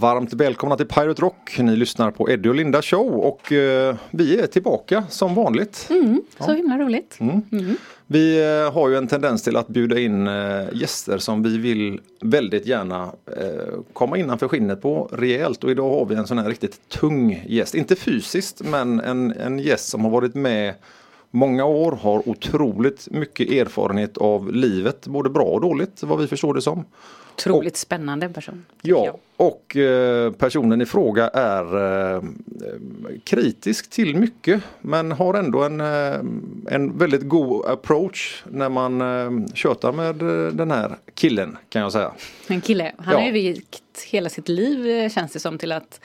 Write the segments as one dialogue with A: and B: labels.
A: Varmt välkomna till Pirate Rock. Ni lyssnar på Eddie och Linda show och eh, vi är tillbaka som vanligt.
B: Mm, så himla roligt.
A: Mm. Vi eh, har ju en tendens till att bjuda in eh, gäster som vi vill väldigt gärna eh, komma innanför skinnet på rejält och idag har vi en sån här riktigt tung gäst. Inte fysiskt men en, en gäst som har varit med många år, har otroligt mycket erfarenhet av livet, både bra och dåligt vad vi förstår det som.
B: Otroligt spännande person.
A: Ja,
B: jag.
A: och eh, personen i fråga är eh, kritisk till mycket men har ändå en, eh, en väldigt god approach när man eh, tjötar med eh, den här killen kan jag säga.
B: En kille, han
A: Ja.
B: har ju vikt hela sitt liv eh, känns det som till att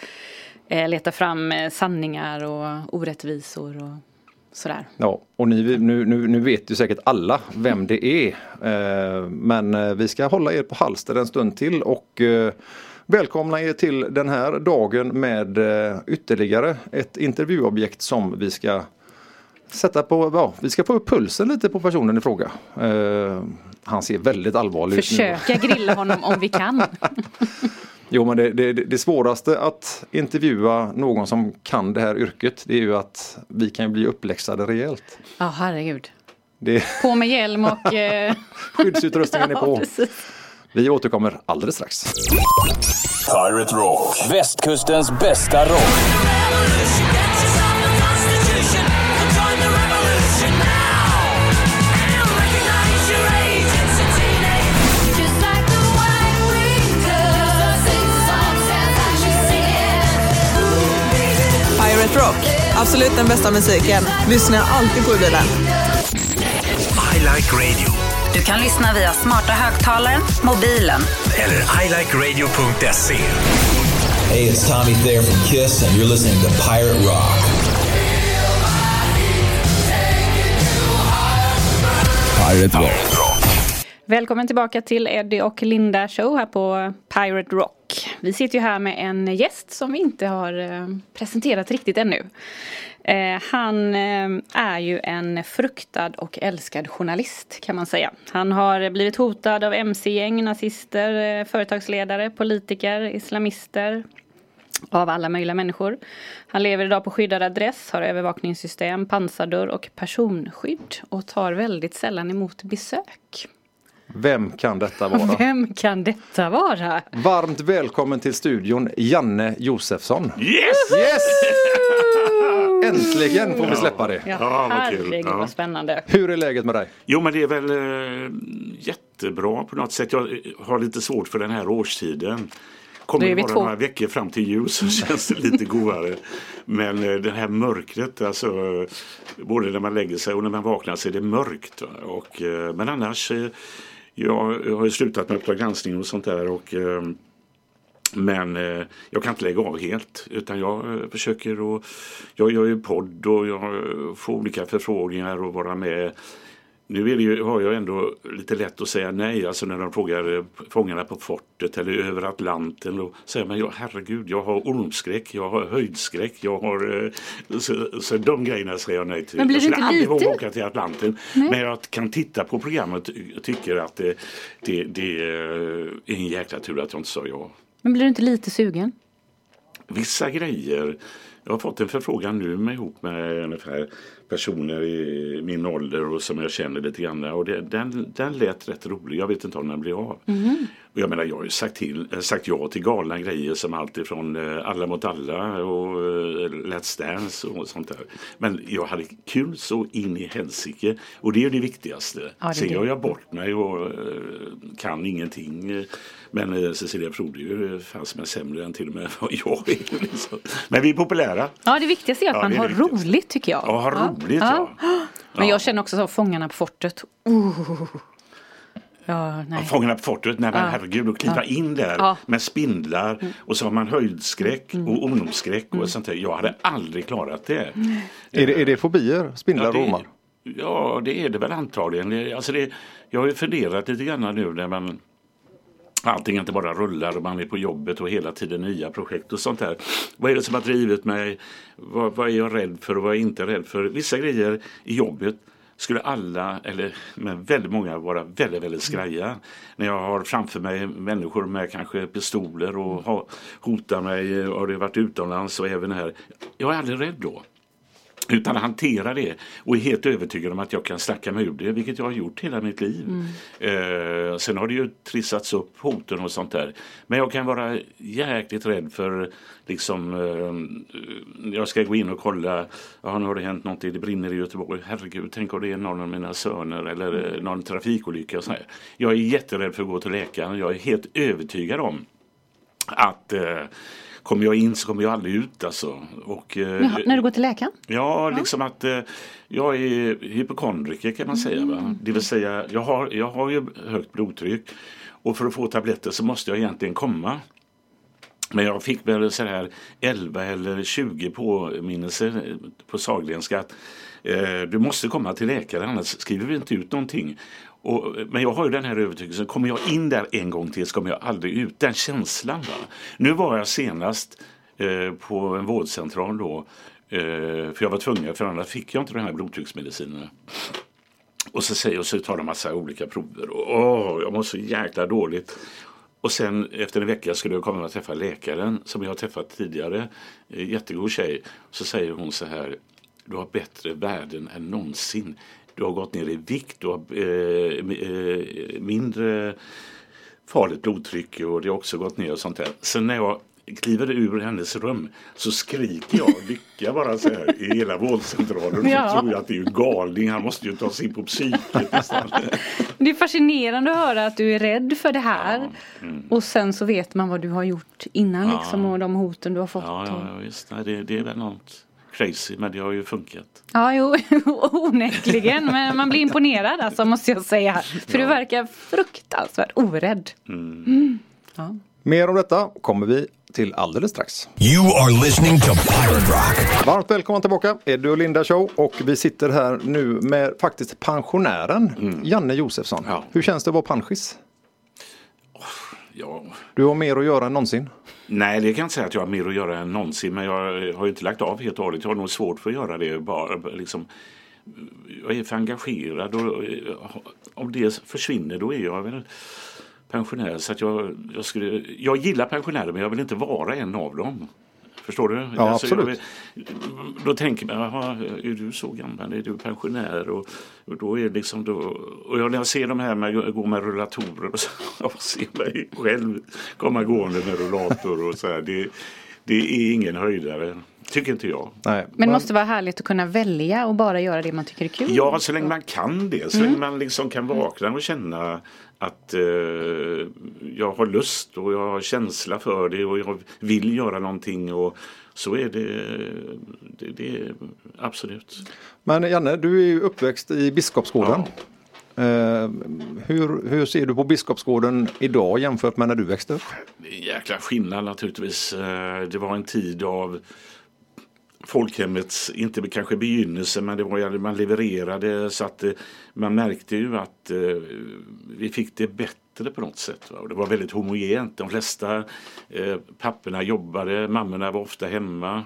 B: eh, leta fram sanningar och orättvisor och sådär.
A: Ja, och ni, nu, nu, nu vet ju säkert alla vem det är. Eh, men eh, vi ska hålla er på halster en stund till och eh, välkomna er till den här dagen med eh, ytterligare ett intervjuobjekt som vi ska sätta på, ja, vi ska få upp pulsen lite på personen i fråga. Han ser väldigt allvarlig ut.
B: Försöka grilla honom om vi kan.
A: Jo men det, det, det svåraste att intervjua någon som kan det här yrket det är ju att vi kan bli uppläxade rejält.
B: Ja, herregud.
A: Det,
B: På med hjälm och... Eh,
A: skyddsutrustningen är
B: ja,
A: på.
B: precis.
A: Vi återkommer alldeles strax.
C: Pirate Rock. Västkustens bästa rock.
D: Absolut den bästa musiken. Lyssnar alltid på i bilen.
E: I like radio.
F: Du kan lyssna via smarta högtalaren, mobilen
E: Eller ilikeradio.se.
G: Hey, it's Tommy Thayer from Kiss, and you're listening to Pirate Rock. Pirate Rock.
B: Välkommen tillbaka till Eddie och Linda show här på Pirate Rock. Vi sitter ju här med en gäst som vi inte har eh, presenterat riktigt ännu. Eh, han eh, är ju en fruktad och älskad journalist kan man säga. Han har blivit hotad av mc-gäng, nazister, företagsledare, politiker, islamister, av alla möjliga människor. Han lever idag på skyddad adress, har övervakningssystem, pansardörr och personskydd och tar väldigt sällan emot besök.
A: Vem kan detta vara?
B: Vem kan detta vara?
A: Varmt välkommen till studion Janne Josefsson.
H: Yes!
A: Yes! Äntligen får vi släppa det.
B: Ja,
H: Ja, vad kul.
B: herregud
H: Ja.
B: vad spännande.
A: Hur är läget med dig?
H: Jo men det är väl eh, jättebra på något sätt. Jag eh, har lite svårt för den här årstiden. Kommer
B: är
H: det
B: vi
H: vara
B: två.
H: några veckor fram till jul så känns det lite godare. Men eh, det här mörkret, alltså eh, både när man lägger sig och när man vaknar så är det mörkt. va. Och, eh, men annars, eh, jag, jag har ju slutat med Uppdrag granskning och sånt där. Och, ehm, men eh, jag kan inte lägga av helt utan jag eh, försöker och Jag gör ju podd och jag får olika förfrågningar och vara med. Nu är det ju, har jag ändå lite lätt att säga nej, alltså när de frågar eh, Fångarna på fortet eller över Atlanten. Då säger man, ja, herregud, jag har ormskräck, jag har höjdskräck, jag har... eh, Så, så de grejerna säger jag nej till.
B: Men blir
H: jag skulle
B: inte
H: aldrig våga åka till Atlanten. Men jag kan titta på programmet och tycker att det, det, det är en jäkla tur att jag inte sa ja.
B: Men blir du inte lite sugen?
H: Vissa grejer. Jag har fått en förfrågan nu med ihop med ungefär personer i min ålder och som jag känner lite grann. Och det, den, den lät rätt rolig. Jag vet inte om den blir av. Och jag menar, jag har ju sagt, till, eh, sagt ja till galna grejer som allt ifrån eh, Alla mot alla och eh, Let's Dance och sånt där. Men jag hade kul så in i helsike. Och det är ju det viktigaste.
B: Ja, det
H: Sen gör jag bort mig och kan ingenting. Eh, Men eh, Cecilia Frode är ju fan som är sämre än till och med vad jag är. Liksom. Men vi är populära.
B: Ja, det viktigaste är att
H: Ja,
B: man har
H: det viktigaste.
B: roligt tycker jag.
H: Ja, ha roligt ja.
B: Men
H: Ja.
B: jag känner också så, Fångarna på fortet. Uh. Ja, nej.
H: Fångarna på fortet, nej men
B: Ja.
H: herregud, att kliva in där
B: Ja.
H: med spindlar och så har man höjdskräck och ormskräck och sånt där. Jag hade aldrig klarat det.
A: Är det, är det fobier? Spindlar och
H: det,
A: ormar?
H: ja, det är det väl antagligen. Alltså det, jag har ju funderat lite grann nu när man allting inte bara rullar och man är på jobbet och hela tiden nya projekt och sånt där. Vad är det som har drivit mig? Vad, vad är jag rädd för och vad är jag inte rädd för? Vissa grejer i jobbet skulle alla, eller men väldigt många, vara väldigt, väldigt skraja. När jag har framför mig människor med kanske pistoler och ha, hotar mig och det har varit utomlands och även här. Jag är aldrig rädd då. Utan hanterar det och är helt övertygad om att jag kan snacka mig ur det, vilket jag har gjort hela mitt liv. Eh, sen har det ju trissats upp hoten och sånt där. Men jag kan vara jäkligt rädd för, liksom, eh, jag ska gå in och kolla, ja nu har det hänt någonting, det brinner i Göteborg, herregud, tänk om det är någon av mina söner eller eh, någon trafikolycka och så här. Jag är jätterädd för att gå till läkaren, jag är helt övertygad om att eh, Kommer jag in så kommer jag aldrig ut alltså. Och, eh,
B: Jaha, när du går till läkaren?
H: Ja, liksom att eh, jag är hypokondriker kan man säga. Va? Det vill säga, jag har, jag har ju högt blodtryck och för att få tabletter så måste jag egentligen komma. Men jag fick väl så här 11 eller 20 påminnelser på Sahlgrenska att eh, du måste komma till läkare annars skriver vi inte ut någonting. Och, men jag har ju den här övertygelsen, kommer jag in där en gång till så kommer jag aldrig ut. Den känslan. Va? Nu var jag senast eh, på en vårdcentral då, eh, för jag var tvungen, för annars fick jag inte de här blodtrycksmedicinerna. Och så säger och så tar de massa olika prover och åh, jag mår så jäkla dåligt. Och sen efter en vecka skulle jag komma och träffa läkaren som jag har träffat tidigare. Eh, jättegod tjej. Så säger hon så här. Du har bättre värden än någonsin. Du har gått ner i vikt. Du har eh, eh, mindre farligt blodtryck och det har också gått ner och sånt där. Sen när jag kliver ur hennes rum så skriker jag lycka bara så här i hela vårdcentralen.
B: Ja.
H: Så tror jag att det är ju galning. Han måste ju ta sig in på psyket.
B: Det är fascinerande att höra att du är rädd för det här.
H: mm.
B: Och sen så vet man vad du har gjort innan liksom och de hoten du har fått.
H: Ja, ja, ja visst. Nej, det, det är väl något crazy, men det har ju funkat.
B: Ja, jo, onekligen. Men man blir imponerad alltså, måste jag säga. För du verkar fruktansvärt orädd.
A: Mer om detta kommer vi till alldeles strax.
E: You are listening to Pirate Rock.
A: Varmt välkomna tillbaka, Eddie och Linda Show. Och vi sitter här nu med faktiskt pensionären Janne Josefsson.
H: Ja.
A: Hur känns det att vara pensionist?
H: Ja.
A: Du har mer att göra än någonsin.
H: Nej, det kan jag inte säga att jag har mer att göra än någonsin, men jag har ju inte lagt av helt och hållet. Jag har nog svårt för att göra det bara. Liksom, jag är för engagerad och eh, om det försvinner då är jag väl pensionär. Så att jag, jag, skulle, jag gillar pensionärer men jag vill inte vara en av dem. Förstår du?
A: Ja,
H: jag
A: absolut.
H: vill- då tänker man, jaha, är du så gammal? Är du pensionär? Och, och då är liksom då, och jag, när jag ser de här med gå med rullatorer och så, jag ser mig själv komma gående med rullator och så här. Det, det är ingen höjdare, tycker inte jag.
A: Nej.
B: Men det måste vara härligt att kunna välja och bara göra det man tycker är kul.
H: Ja, så länge man kan det. Så länge man liksom kan vakna och känna att eh, jag har lust och jag har känsla för det och jag vill göra någonting. Och så är det, det, det absolut.
A: Men Janne, du är ju uppväxt i Biskopsgården. Eh, hur, hur ser du på Biskopsgården idag jämfört med när du växte upp?
H: Det är en jäkla skillnad naturligtvis. Eh, Det var en tid av folkhemmets, inte kanske begynnelse, men det var ju, man levererade så att eh, man märkte ju att eh, vi fick det bättre på något sätt. Va? Och det var väldigt homogent. De flesta eh, papporna jobbade, mammorna var ofta hemma.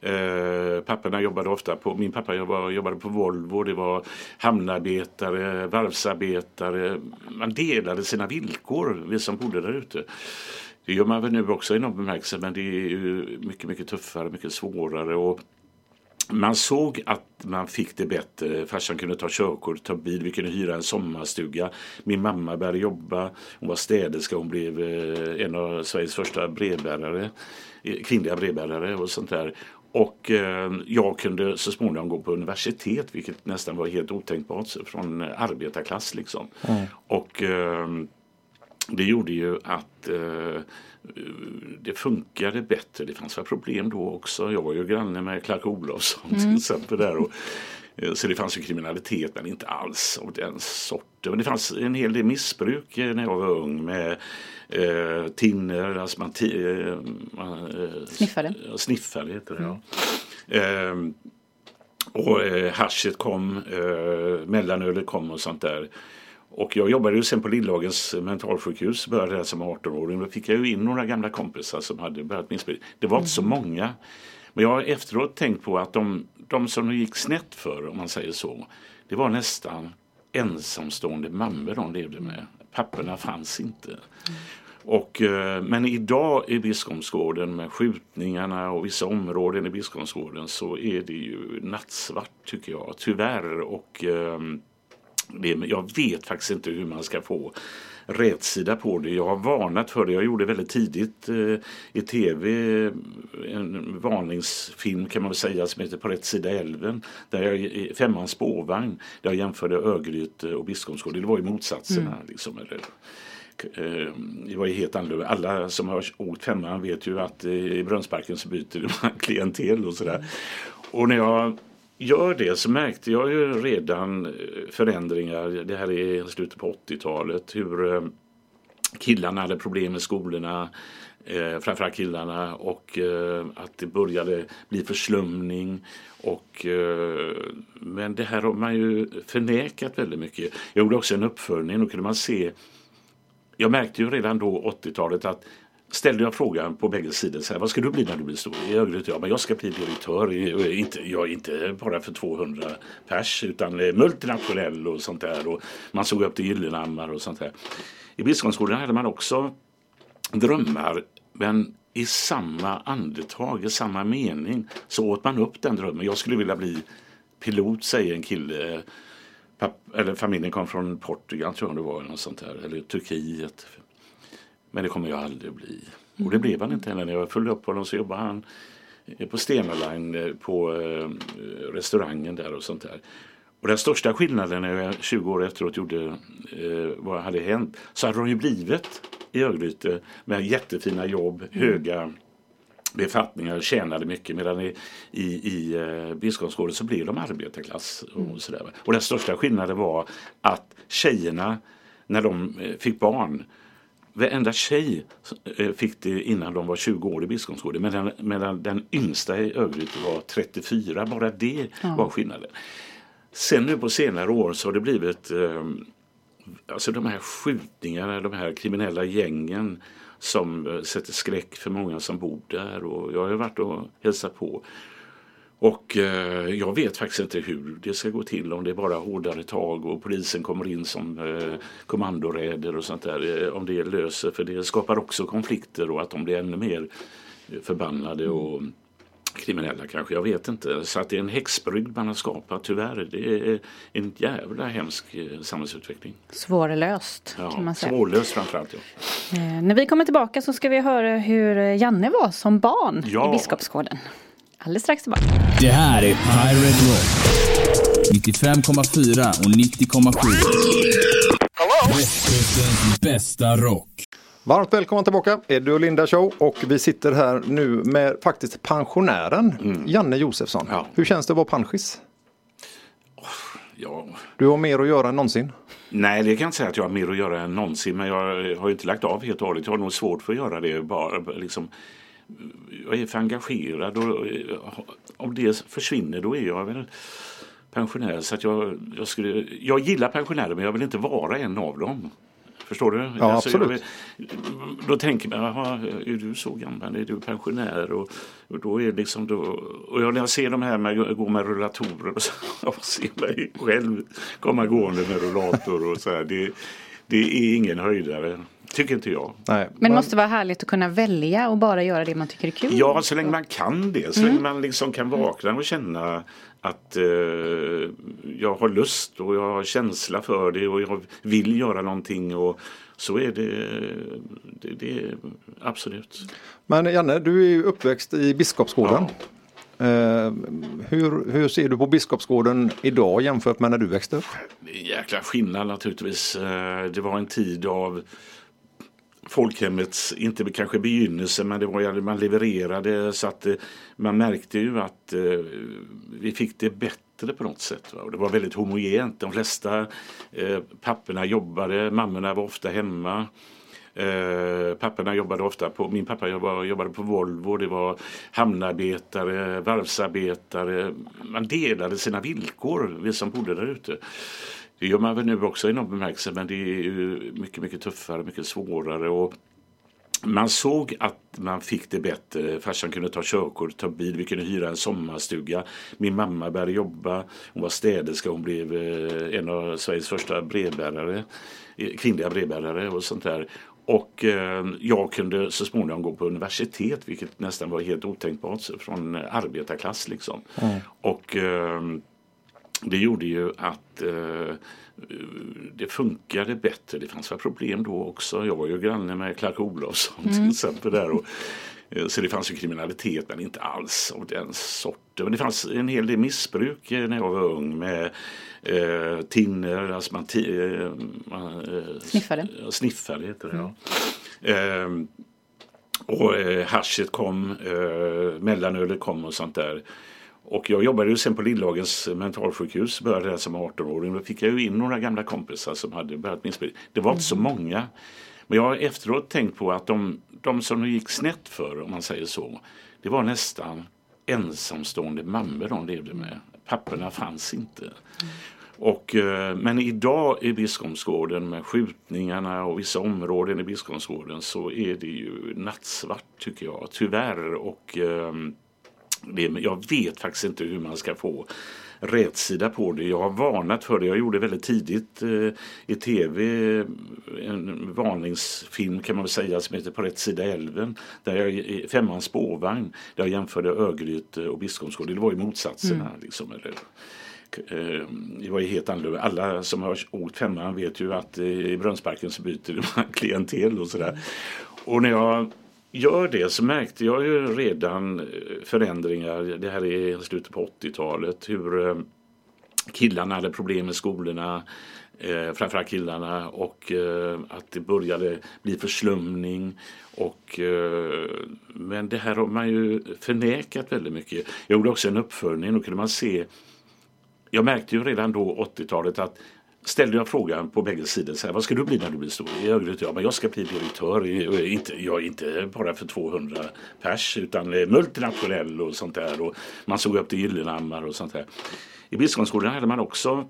H: Eh, papporna jobbade ofta på, min pappa jobbade, jobbade på Volvo, det var hamnarbetare, varvsarbetare. Man delade sina villkor, vi som bodde där ute. Det gör man väl nu också i någon bemärkelse men det är ju mycket, mycket tuffare, mycket svårare. Och man såg att man fick det bättre. Farsan kunde ta körkort, ta bil, vi kunde hyra en sommarstuga. Min mamma började jobba, hon var städerska, hon blev eh, en av Sveriges första brevbärare, eh, kvinnliga brevbärare och sånt där. Och eh, jag kunde så småningom gå på universitet, vilket nästan var helt otänkbart från arbetarklass liksom. Och eh, det gjorde ju att eh, det funkade bättre. Det fanns väl problem då också. Jag var ju granne med Clark Olofsson till exempel där. Och, eh, så det fanns ju kriminalitet men inte alls av den sorten. Men det fanns en hel del missbruk eh, när jag var ung med eh, tinner, alltså man, eh, man eh,
B: Sniffade.
H: Sniffade heter det ja. Ehm, och eh, haschet kom, eh, mellanölet kom och sånt där. Och jag jobbade ju sen på Lillhagens mentalsjukhus, började där som 18-åring. Då fick jag ju in några gamla kompisar som hade börjat missbruka. Det var inte så många. Men jag har efteråt tänkt på att de, de som det gick snett för, om man säger så, det var nästan ensamstående mammor de levde med. Papporna fanns inte. Och, eh, men idag i Biskopsgården med skjutningarna och vissa områden i Biskopsgården så är det ju nattsvart tycker jag, tyvärr. Och, eh, det, jag vet faktiskt inte hur man ska få rätsida på det. Jag har varnat för det. Jag gjorde väldigt tidigt eh, i tv en varningsfilm kan man väl säga som heter På rätt sida älven. Där jag i Femmans spårvagn där jag jämförde Örgryte och Biskopsgården. Det var ju motsatserna. Liksom, eller, eh, det var ju helt annorlunda. Alla som har åkt femman vet ju att eh, i Brunnsparken så byter man klientel och sådär. Och när jag gör det så märkte jag ju redan eh, förändringar. Det här är slutet på 80-talet. Hur eh, killarna hade problem med skolorna. Eh, framförallt killarna och eh, att det började bli förslumning. Och, eh, men det här har man ju förnekat väldigt mycket. Jag gjorde också en uppföljning. och kunde man se jag märkte ju redan då 80-talet att ställde jag frågan på bägge sidor, så här, vad ska du bli när du blir stor? I Örgryte, ja men jag ska bli direktör, eh, inte, jag inte bara för 200 pers utan eh, multinationell och sånt där. Och man såg upp till Gyllenhammar och sånt där. I Biskopsgården hade man också drömmar men i samma andetag, i samma mening så åt man upp den drömmen. Jag skulle vilja bli pilot säger en kille. Papp, eller familjen kom från Portugal tror jag det var, eller något sånt där, eller Turkiet. Men det kommer jag aldrig bli. Och det blev han inte heller. När jag följde upp honom så jobbade han på Stena Line på eh, restaurangen där och sånt där. Och den största skillnaden när jag 20 år efteråt gjorde eh, vad hade hänt så hade de ju blivit i Örgryte med jättefina jobb, höga befattningar, tjänade mycket medan i, i, i eh, Biskopsgården så blev de arbetarklass. Och, sådär. och den största skillnaden var att tjejerna när de eh, fick barn Varenda tjej eh, fick det innan de var 20 år i Biskopsgården medan, medan den yngsta i Örgryte var 34. Bara det
B: Ja.
H: var skillnaden. Sen nu på senare år så har det blivit eh, alltså de här skjutningarna, de här kriminella gängen som eh, sätter skräck för många som bor där. Och jag har varit och hälsat på. Och eh, jag vet faktiskt inte hur det ska gå till, om det är bara hårdare tag och polisen kommer in som eh, kommandoräder och sånt där. Eh, om det löser, för det skapar också konflikter och att de blir ännu mer eh, förbannade och kriminella kanske, jag vet inte. Så att det är en häxbrygd man har skapat, tyvärr. Det är en jävla hemsk eh, samhällsutveckling.
B: Svårlöst kan
H: Ja,
B: man säga.
H: svårlöst framförallt. Ja.
B: Eh, när vi kommer tillbaka så ska vi höra hur Janne var som barn
H: Ja.
B: i Biskopsgården. Alldeles strax tillbaka.
C: Det här är Pirate Rock. 95,4 och 90,7. Västkustens bästa rock.
A: Varmt välkomna tillbaka, Eddie och Linda Show och vi sitter här nu med faktiskt pensionären Janne Josefsson.
H: Ja.
A: Hur känns det att vara panschis?
H: Ja.
A: Du har mer att göra än någonsin.
H: Nej, det kan jag inte säga att jag har mer att göra än någonsin. Men jag har ju inte lagt av helt och hållet. Jag har nog svårt för att göra det. Bara, liksom, jag är för engagerad och eh, om det försvinner då är jag väl pensionär. Så att jag, jag, skulle, jag gillar pensionärer men jag vill inte vara en av dem. Förstår du? Alltså,
A: Ja,
H: jag
A: absolut.
H: vill- då tänker man, jaha, är du så gammal? Är du pensionär? Och, och då är liksom då, och jag, när jag ser de här med gå med rullatorer och så, jag ser mig själv komma gående med rullator och så här. Det, det är ingen höjdare, tycker inte jag.
A: Nej,
B: Men det måste vara härligt att kunna välja och bara göra det man tycker är kul.
H: Ja, så länge man kan det. Så länge man liksom kan vakna och känna att eh, jag har lust och jag har känsla för det och jag vill göra någonting. Och så är det, det, det absolut.
A: Men Janne, du är ju uppväxt i Biskopsgården. Eh, hur, hur ser du på Biskopsgården idag jämfört med när du växte upp?
H: Det är en jäkla skillnad naturligtvis. Eh, Det var en tid av folkhemmets, inte kanske begynnelse, men det var ju, man levererade så att eh, man märkte ju att eh, vi fick det bättre på något sätt. Va? Och det var väldigt homogent. De flesta eh, papporna jobbade, mammorna var ofta hemma. Eh, papporna jobbade ofta på, min pappa jobbade, jobbade på Volvo, det var hamnarbetare, varvsarbetare. Man delade sina villkor, vi som bodde där ute. Det gör man väl nu också i någon bemärkelse men det är mycket, mycket tuffare, mycket svårare. Och man såg att man fick det bättre. Farsan kunde ta körkort, ta bil, vi kunde hyra en sommarstuga. Min mamma började jobba, hon var städerska, hon blev eh, en av Sveriges första brevbärare, eh, kvinnliga brevbärare och sånt där. Och eh, jag kunde så småningom gå på universitet vilket nästan var helt otänkbart från arbetarklass liksom. Mm. Och det gjorde ju att eh, det funkade bättre. Det fanns väl problem då också. Jag var ju granne med Clark Olofsson mm. till exempel. Där och, eh, så det fanns ju kriminalitet men inte alls av den sorten. Men det fanns en hel del missbruk när jag var ung med eh, tinner, alltså man, eh, man
B: eh, sniffade.
H: Sniffade heter det mm. ja. Eh, och eh, haschet kom, eh, mellanölet kom och sånt där. Och jag jobbade ju sen på Lillhagens mentalsjukhus, började där som 18-åring. Då fick jag ju in några gamla kompisar som hade börjat missbruka. Det var inte så mm. många. Men jag har efteråt tänkt på att de, de som det gick snett för, om man säger så, det var nästan ensamstående mammor de levde med. Papporna fanns inte. Mm. Och, eh, men idag i Biskopsgården med skjutningarna och vissa områden i Biskopsgården så är det ju nattsvart tycker jag, tyvärr. Och det, jag vet faktiskt inte hur man ska få rätsida på det. Jag har varnat för det. Jag gjorde väldigt tidigt eh, i tv en varningsfilm kan man väl säga som heter På rätt sida älven. Där jag, Femmans spårvagn där jag jämförde Örgryte och Biskopsgården. Det var ju motsatserna. Mm. Liksom, eller, eh, det var ju helt annorlunda. Alla som har åkt femman vet ju att i Brunnsparken så byter man klientel och sådär. Och när jag gör det så märkte jag ju redan eh, förändringar. Det här är slutet på 80-talet. Hur eh, killarna hade problem med skolorna. Eh, framförallt killarna och eh, att det började bli förslumning. Och, eh, men det här har man ju förnekat väldigt mycket. Jag gjorde också en uppföljning. och kunde man se jag märkte ju redan då 80-talet att ställde jag frågan på bägge sidor. Så här, vad ska du bli när du blir stor? I Örgryte, ja, men jag ska bli direktör. Inte, ja, inte bara för 200 pers utan multinationell och sånt där. Och man såg upp till Gyllenhammar och sånt där. I Biskopsgården hade man också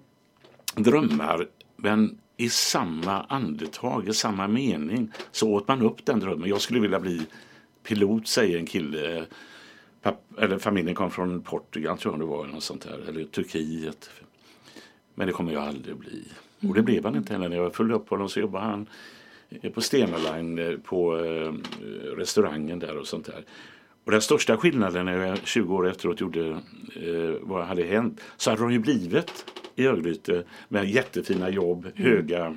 H: drömmar. Men i samma andetag, i samma mening så åt man upp den drömmen. Jag skulle vilja bli pilot, säger en kille. Papp, eller familjen kom från Portugal tror jag det var, eller, något sånt där, eller Turkiet. Men det kommer jag aldrig bli. Och det blev han inte heller. När jag följde upp honom så jobbade han på Stena Line eh, på eh, restaurangen där och sånt där. Och den största skillnaden när jag 20 år efteråt gjorde eh, vad hade hänt så hade de ju blivit i Örgryte med jättefina jobb, mm. höga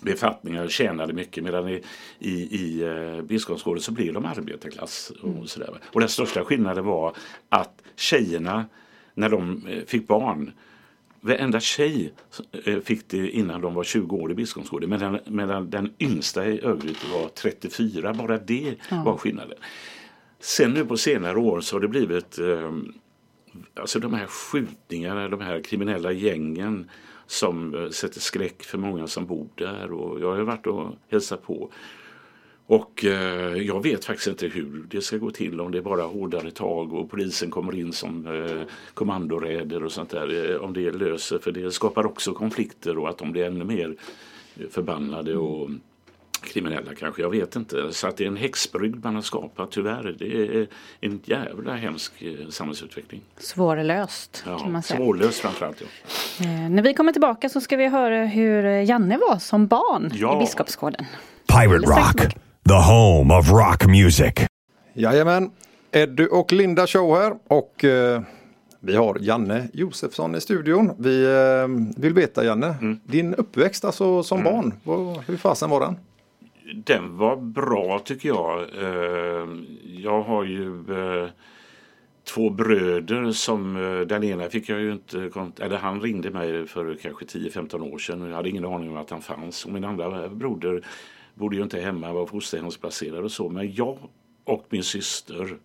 H: befattningar, tjänade mycket medan i, i, i eh, Biskopsgården så blev de arbetarklass. Och, mm. sådär. och den största skillnaden var att tjejerna när de eh, fick barn Varenda tjej eh, fick det innan de var 20 år i Biskopsgården medan, medan den yngsta i Örgryte var 34. Bara det ja. var skillnaden. Sen nu på senare år så har det blivit eh, alltså de här skjutningarna, de här kriminella gängen som eh, sätter skräck för många som bor där. Och jag har varit och hälsat på. Och eh, jag vet faktiskt inte hur det ska gå till om det är bara hårdare tag och polisen kommer in som eh, kommandoräder och sånt där. Eh, om det löser, för det skapar också konflikter och att de blir ännu mer förbannade och kriminella kanske, jag vet inte. Så att det är en häxbrygd man har skapat tyvärr. Det är en jävla hemsk eh, samhällsutveckling.
B: Svårlöst ja, kan man säga.
H: Svårlöst framförallt ja.
B: Eh, när vi kommer tillbaka så ska vi höra hur Janne var som barn ja. i Biskopsgården.
E: Pirate Rock. The home of rock music.
A: Jajamän, Eddie och Linda show här och eh, vi har Janne Josefsson i studion. Vi eh, vill veta Janne, mm. din uppväxt alltså som mm. barn, vad, hur fasen var den?
H: Den var bra tycker jag. Eh, jag har ju eh, två bröder som eh, den ena fick jag ju inte, eller han ringde mig för kanske 10-15 år sedan och jag hade ingen aning om att han fanns. Och min andra broder bodde ju inte hemma, var fosterhemsplacerad och så. Men jag och min syster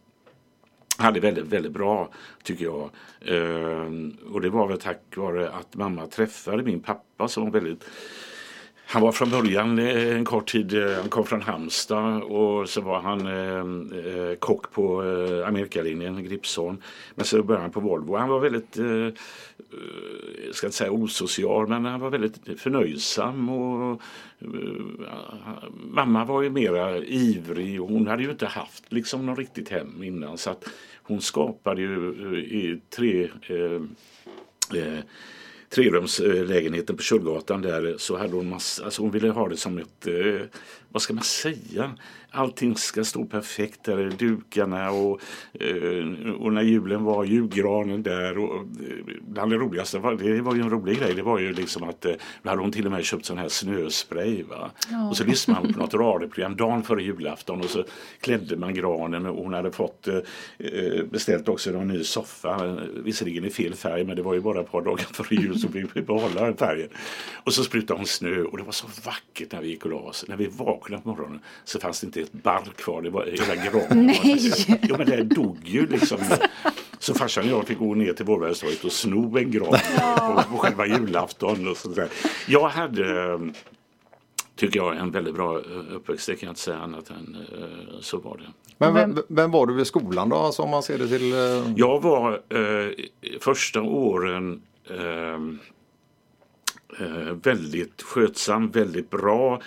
H: hade väldigt, väldigt bra tycker jag. Eh, och det var väl tack vare att mamma träffade min pappa som var väldigt han var från början eh, en kort tid, eh, han kom från Halmstad och så var han eh, eh, kock på eh, Amerikalinjen, Gripsholm. Men så började han på Volvo. Han var väldigt, eh, jag ska inte säga osocial, men han var väldigt förnöjsam. Och, eh, mamma var ju mera ivrig och hon hade ju inte haft liksom något riktigt hem innan. Så att hon skapade ju i tre eh, eh, trerumslägenheten på Kjolgatan där så hade hon massa, alltså hon ville ha det som ett, eh, vad ska man säga, allting ska stå perfekt där, dukarna och, eh, och när julen var julgranen där och eh, bland det roligaste, var, det var ju en rolig grej, det var ju liksom att eh, då hade hon till och med köpt sån här snöspray va? och så lyssnade man på något radioprogram dagen före julafton och så klädde man granen och hon hade fått beställt också en ny soffa, visserligen i fel färg men det var ju bara ett par dagar före jul så vi fick behålla den färgen. Och så sprutade hon snö och det var så vackert när vi gick och la oss. När vi vaknade på morgonen så fanns det inte ett barr kvar, det var hela granen.
B: Nej.
H: Jo men det dog ju liksom. Så farsan och jag fick gå ner till Vårbergstorget och sno en gran på, på själva julafton. Och sånt där. Jag hade, tycker jag, en väldigt bra eh, uppväxt. Det kan jag inte säga annat än eh, så var det.
A: Men vem, vem var du vid skolan då? Alltså om man ser det till... eh,
H: Jag var eh, första åren eh, eh, väldigt skötsam, väldigt bra.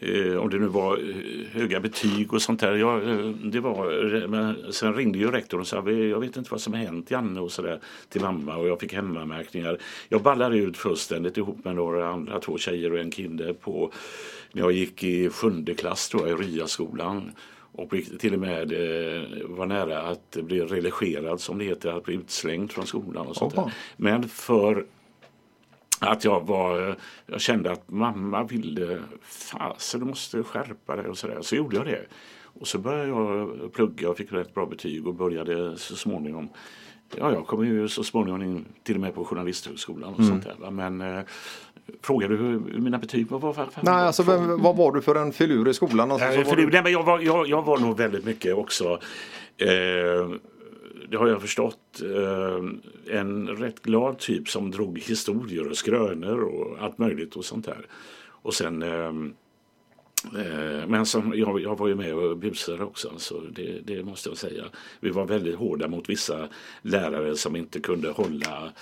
H: Eh, om det nu var eh, höga betyg och sånt där. Jag, eh, det var, men sen ringde ju rektorn och sa jag vet inte vad som har hänt Janne och sådär till mamma och jag fick hemmamärkningar. Jag ballade ut fullständigt ihop med några andra, två tjejer och en kille på när jag gick i sjunde klass tror jag i Ryaskolan. Och till och med eh, var nära att bli religerad som det heter, att bli utslängd från skolan och sånt. Men för att jag var, jag kände att mamma ville, fasen du måste skärpa dig och sådär. Så gjorde jag det. Och så började jag plugga och fick rätt bra betyg och började så småningom Ja, jag kom ju så småningom in till och med på Journalisthögskolan och sånt där. va. Men eh, frågar du hur mina betyg var? var, var
A: Nej, alltså vem, vad var du för en filur i skolan? Alltså, var
H: för
A: du...
H: nej, men jag, var, jag, jag var nog väldigt mycket också eh, det har jag förstått, eh, en rätt glad typ som drog historier och skrönor och allt möjligt och sånt där. Och sen eh, Eh, men som, jag, jag var ju med och busade också, så det, det måste jag säga. Vi var väldigt hårda mot vissa lärare som inte kunde hålla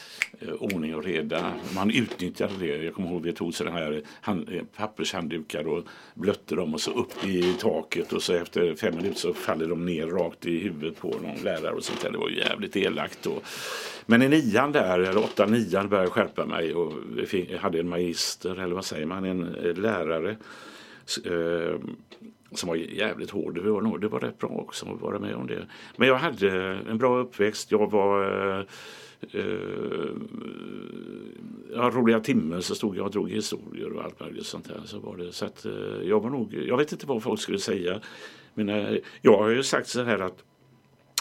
H: eh, ordning och reda. Man utnyttjade det. Jag kommer ihåg vi tog sådana här hand, eh, pappershanddukar och blötte dem och så upp i taket och så efter fem minuter så faller de ner rakt i huvudet på någon lärare och sånt där. Det var ju jävligt elakt. Och, men i nian där, eller åtta, nian började jag skärpa mig och fick- jag hade en magister, eller vad säger man, en eh, lärare eh, som var jävligt hård. Det var, nog, det var rätt bra också att vara med om det. Men jag hade en bra uppväxt. Jag var eh, eh, ja, roliga timmen så stod jag och drog historier och allt möjligt sånt där. Så var det. Så att, eh, jag var nog, jag vet inte vad folk skulle säga. Men, eh, jag har ju sagt så här att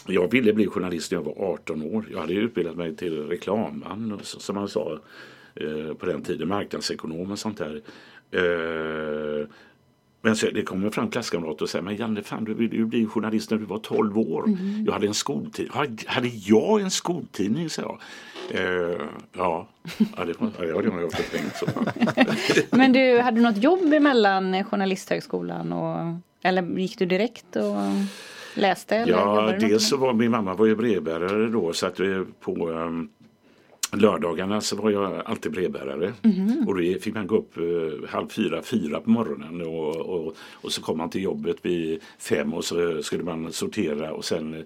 H: jag ville bli journalist när jag var 18 år. Jag hade ju utbildat mig till reklamman som man sa eh, på den tiden, marknadsekonom och sånt där. Eh, Eh, men så, det kommer fram klasskamrater och säger men Janne fan du ville ju bli journalist när du var 12 år. Jag hade en skoltidning. Hade, jag en skoltidning sa jag. Eh, ja, ja, det var, ja, det har jag tänkt så.
B: Men du, hade du något jobb emellan Journalisthögskolan och eller gick du direkt och läste?
H: Ja, dels så var min mamma var ju brevbärare då så att vi på um, lördagarna så var jag alltid brevbärare.
B: Mhm.
H: Och då fick man gå upp eh, halv fyra, fyra på morgonen och, och, och så kom man till jobbet vid fem och så skulle man sortera och sen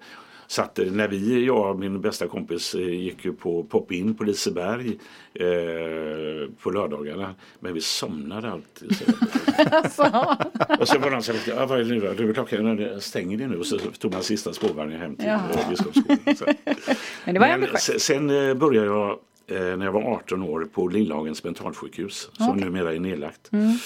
H: eh, satt, när vi, jag och min bästa kompis eh, gick ju på pop-in på Liseberg eh, på lördagarna. Men vi somnade alltid. Så. Och så var någon som sa, ah, vad är det nu då? Klockan, stänger det nu? Och så tog man sista spårvagnen hem till
B: Ja.
H: Biskopsskolan. Så.
B: Men det var
H: Men sen eh, började jag eh, när jag var 18 år på Lillhagens mentalsjukhus som numera är nedlagt.
B: Mm.